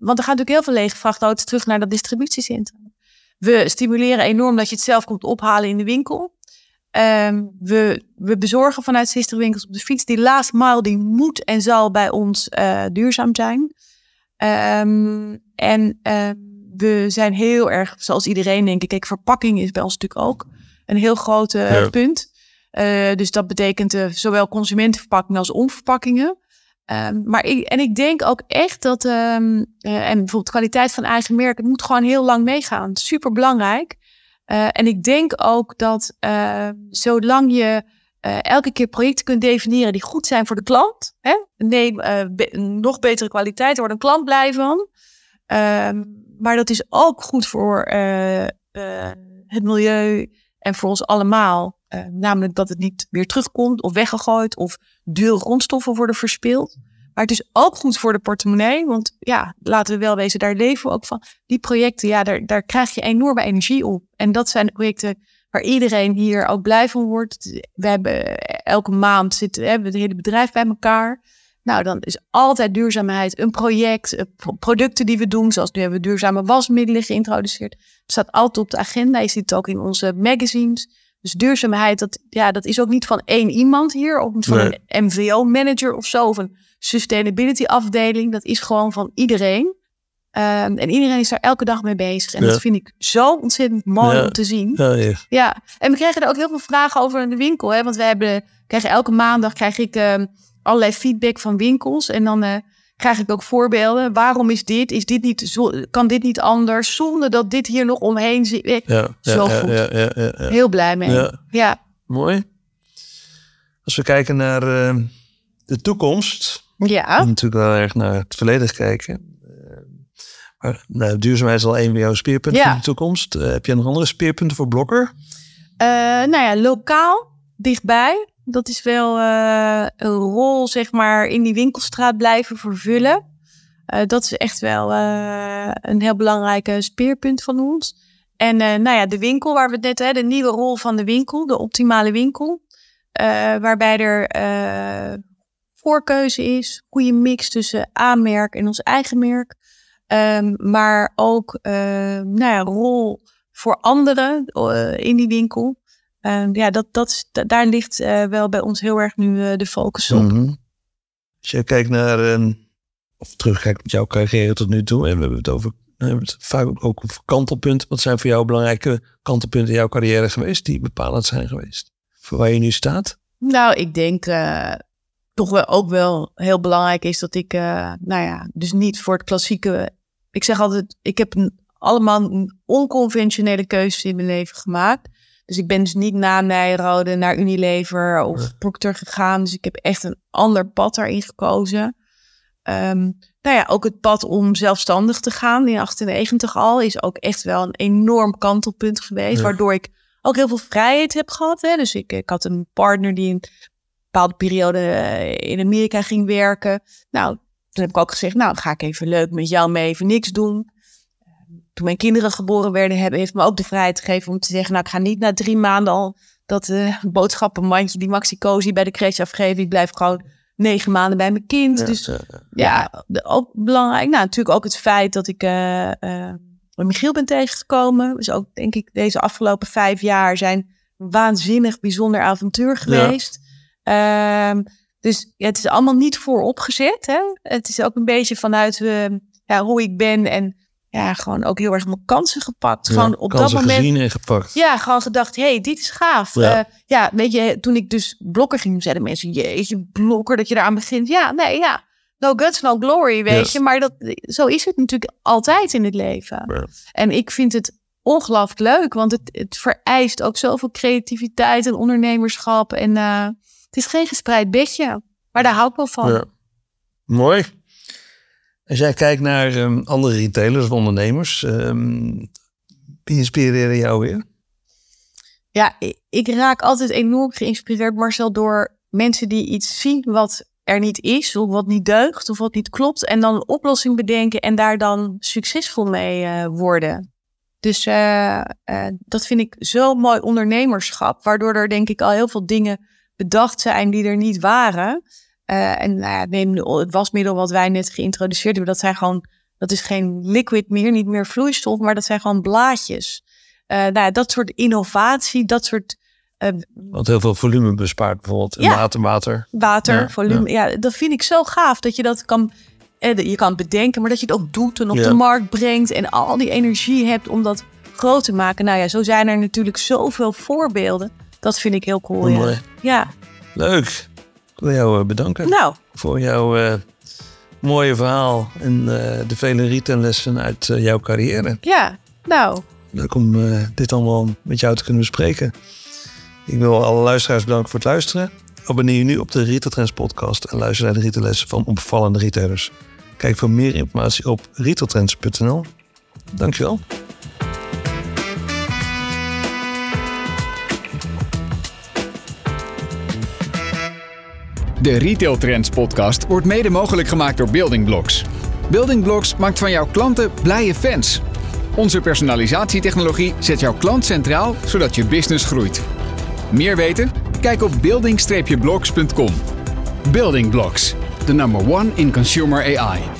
want er gaat natuurlijk heel veel lege vrachtauto's terug naar dat distributiecentrum. We stimuleren enorm dat je het zelf komt ophalen in de winkel. Um, we, we bezorgen vanuit 60 winkels op de fiets. Die last mile die moet en zal bij ons uh, duurzaam zijn. Um, en uh, we zijn heel erg, zoals iedereen denk ik, kijk, verpakking is bij ons natuurlijk ook een heel groot uh, Ja. punt. Uh, dus dat betekent zowel consumentenverpakkingen als onverpakkingen. Um, maar ik, en ik denk ook echt dat, um, uh, en bijvoorbeeld kwaliteit van eigen merk, het moet gewoon heel lang meegaan. Super belangrijk. Uh, en ik denk ook dat uh, zolang je uh, elke keer projecten kunt definiëren die goed zijn voor de klant, hè? nee, be nog betere kwaliteit, daar wordt een klant blij van. maar dat is ook goed voor het milieu en voor ons allemaal. Uh, namelijk dat het niet weer terugkomt of weggegooid of dure grondstoffen worden verspild. Maar het is ook goed voor de portemonnee. Want ja, laten we wel wezen, daar leven we ook van. Die projecten, ja, daar, daar krijg je enorme energie op. En dat zijn de projecten waar iedereen hier ook blij van wordt. We hebben elke maand zitten, hebben we het hele bedrijf bij elkaar. Nou, dan is altijd duurzaamheid een project. eh, Producten die we doen, zoals nu hebben we duurzame wasmiddelen geïntroduceerd. Het staat altijd op de agenda. Je ziet het ook in onze magazines. Dus duurzaamheid, dat, ja, dat is ook niet van één iemand hier. Ook niet van Nee. een MVO-manager of zo. Of een sustainability afdeling. Dat is gewoon van iedereen. Um, en iedereen is daar elke dag mee bezig. En Ja. dat vind ik zo ontzettend mooi Ja. om te zien. Ja, ja. Ja, en we krijgen er ook heel veel vragen over in de winkel. Hè? Want we hebben, krijgen elke maandag krijg ik um, allerlei feedback van winkels. En dan uh, krijg ik ook voorbeelden. Waarom is dit? Is dit niet zo, kan dit niet anders? Zonder dat dit hier nog omheen zit. Eh, Ja, ja, Zo ja, goed. ja. Heel blij mee. Ja. ja. Mooi. Als we kijken naar eh, de toekomst, Ja. natuurlijk wel erg naar het verleden kijken. Eh, maar nou, duurzaamheid is al een van jouw speerpunten Ja. voor de toekomst. Heb je nog andere speerpunten voor Blokker? Nou ja, lokaal, dichtbij. Dat is wel uh, een rol, zeg maar, in die winkelstraat blijven vervullen. Uh, dat is echt wel uh, een heel belangrijke speerpunt van ons. En nou ja, de winkel waar we het net hebben, de nieuwe rol van de winkel, de optimale winkel. Waarbij er voorkeuze is, goede mix tussen A-merk en ons eigen merk. Um, maar ook nou ja, rol voor anderen in die winkel. Uh, ja, dat, dat, daar ligt uh, wel bij ons heel erg nu uh, de focus op. Mm -hmm. Als je kijkt naar, uh, of terugkijkt met jouw carrière tot nu toe, en we hebben het over, we hebben het vaak ook over kantelpunten. Wat zijn voor jou belangrijke kantelpunten in jouw carrière geweest, die bepalend zijn geweest? Voor waar je nu staat? Nou, ik denk uh, toch wel ook wel heel belangrijk is dat ik, uh, nou ja, dus niet voor het klassieke. Ik zeg altijd, ik heb een, allemaal onconventionele keuzes in mijn leven gemaakt. Dus ik ben dus niet na Nijrode naar Unilever of. Procter gegaan. Dus ik heb echt een ander pad daarin gekozen. Um, nou ja, ook het pad om zelfstandig te gaan in 98 al is ook echt wel een enorm kantelpunt geweest. Ja. Waardoor ik ook heel veel vrijheid heb gehad. Hè. Dus ik, ik had een partner die een bepaalde periode eh, in Amerika ging werken. Nou, toen heb ik ook gezegd, nou, ga ik even leuk met jou mee even niks doen. Toen mijn kinderen geboren werden, hebben, heeft me ook de vrijheid gegeven om te zeggen, nou, ik ga niet na drie maanden al dat uh, boodschappenmandje, die Maxi Cozy bij de crash afgeven. Ik blijf gewoon negen maanden bij mijn kind. Ja, dus ja, ook belangrijk. Nou, natuurlijk ook het feit dat ik eh eh, Michiel ben tegengekomen. Dus ook, denk ik, deze afgelopen vijf jaar zijn een waanzinnig bijzonder avontuur geweest. Ehm, dus ja, het is allemaal niet vooropgezet. Hè? Het is ook een beetje vanuit ja, hoe ik ben en ja, gewoon ook heel erg mijn kansen gepakt. Ja, gewoon op dat moment. gezien en gepakt. Ja, gewoon gedacht, hé, hey, dit is gaaf. Ja. Ja. ja, weet je, toen ik dus blokker ging, zeiden mensen, jeetje, blokker, dat je eraan begint. Ja, nee, ja. No guts, no glory, weet Yes. je. Maar dat, zo is het natuurlijk altijd in het leven. Ja. En ik vind het ongelooflijk leuk, want het, het vereist ook zoveel creativiteit en ondernemerschap. En eh, het is geen gespreid bedje, maar daar hou ik wel van. Ja. Mooi. Als jij kijkt naar ehm, andere retailers of ondernemers, ehm wie inspireerde jou weer? Ja, ik, ik raak altijd enorm geïnspireerd, Marcel, door mensen die iets zien wat er niet is, of wat niet deugt, of wat niet klopt, en dan een oplossing bedenken en daar dan succesvol mee eh, worden. Dus eh, eh, dat vind ik zo mooi ondernemerschap, waardoor er denk ik al heel veel dingen bedacht zijn die er niet waren. Eh, en nou ja, neem het wasmiddel wat wij net geïntroduceerd hebben, dat zijn gewoon, dat is geen liquid meer, niet meer vloeistof, maar dat zijn gewoon blaadjes. Eh, nou ja, dat soort innovatie, dat soort eh, Want heel veel volume bespaart bijvoorbeeld. Ja. water, water. water, volume. Ja. dat vind ik zo gaaf dat je dat kan. Je kan bedenken, maar dat je het ook doet en op de markt brengt en al die energie hebt om dat groot te maken. Nou ja, zo zijn er natuurlijk zoveel voorbeelden. Dat vind ik heel cool. Mooi. ja, Leuk. Ik wil jou eh, bedanken nou, voor jouw eh, mooie verhaal en eh, de vele retaillessen uit jouw carrière. ja, nou, Leuk om dit allemaal met jou te kunnen bespreken. Ik wil alle luisteraars bedanken voor het luisteren. Abonneer je nu op de Retail Trends podcast en luister naar de retaillessen van opvallende retailers. Kijk voor meer informatie op retailtrends.nl. Dankjewel. De Retail Trends podcast wordt mede mogelijk gemaakt door Building Blocks. Building Blocks maakt van jouw klanten blije fans. Onze personalisatietechnologie zet jouw klant centraal, zodat je business groeit. Meer weten? Kijk op building-blocks.com. Building Blocks, the number one in consumer AI.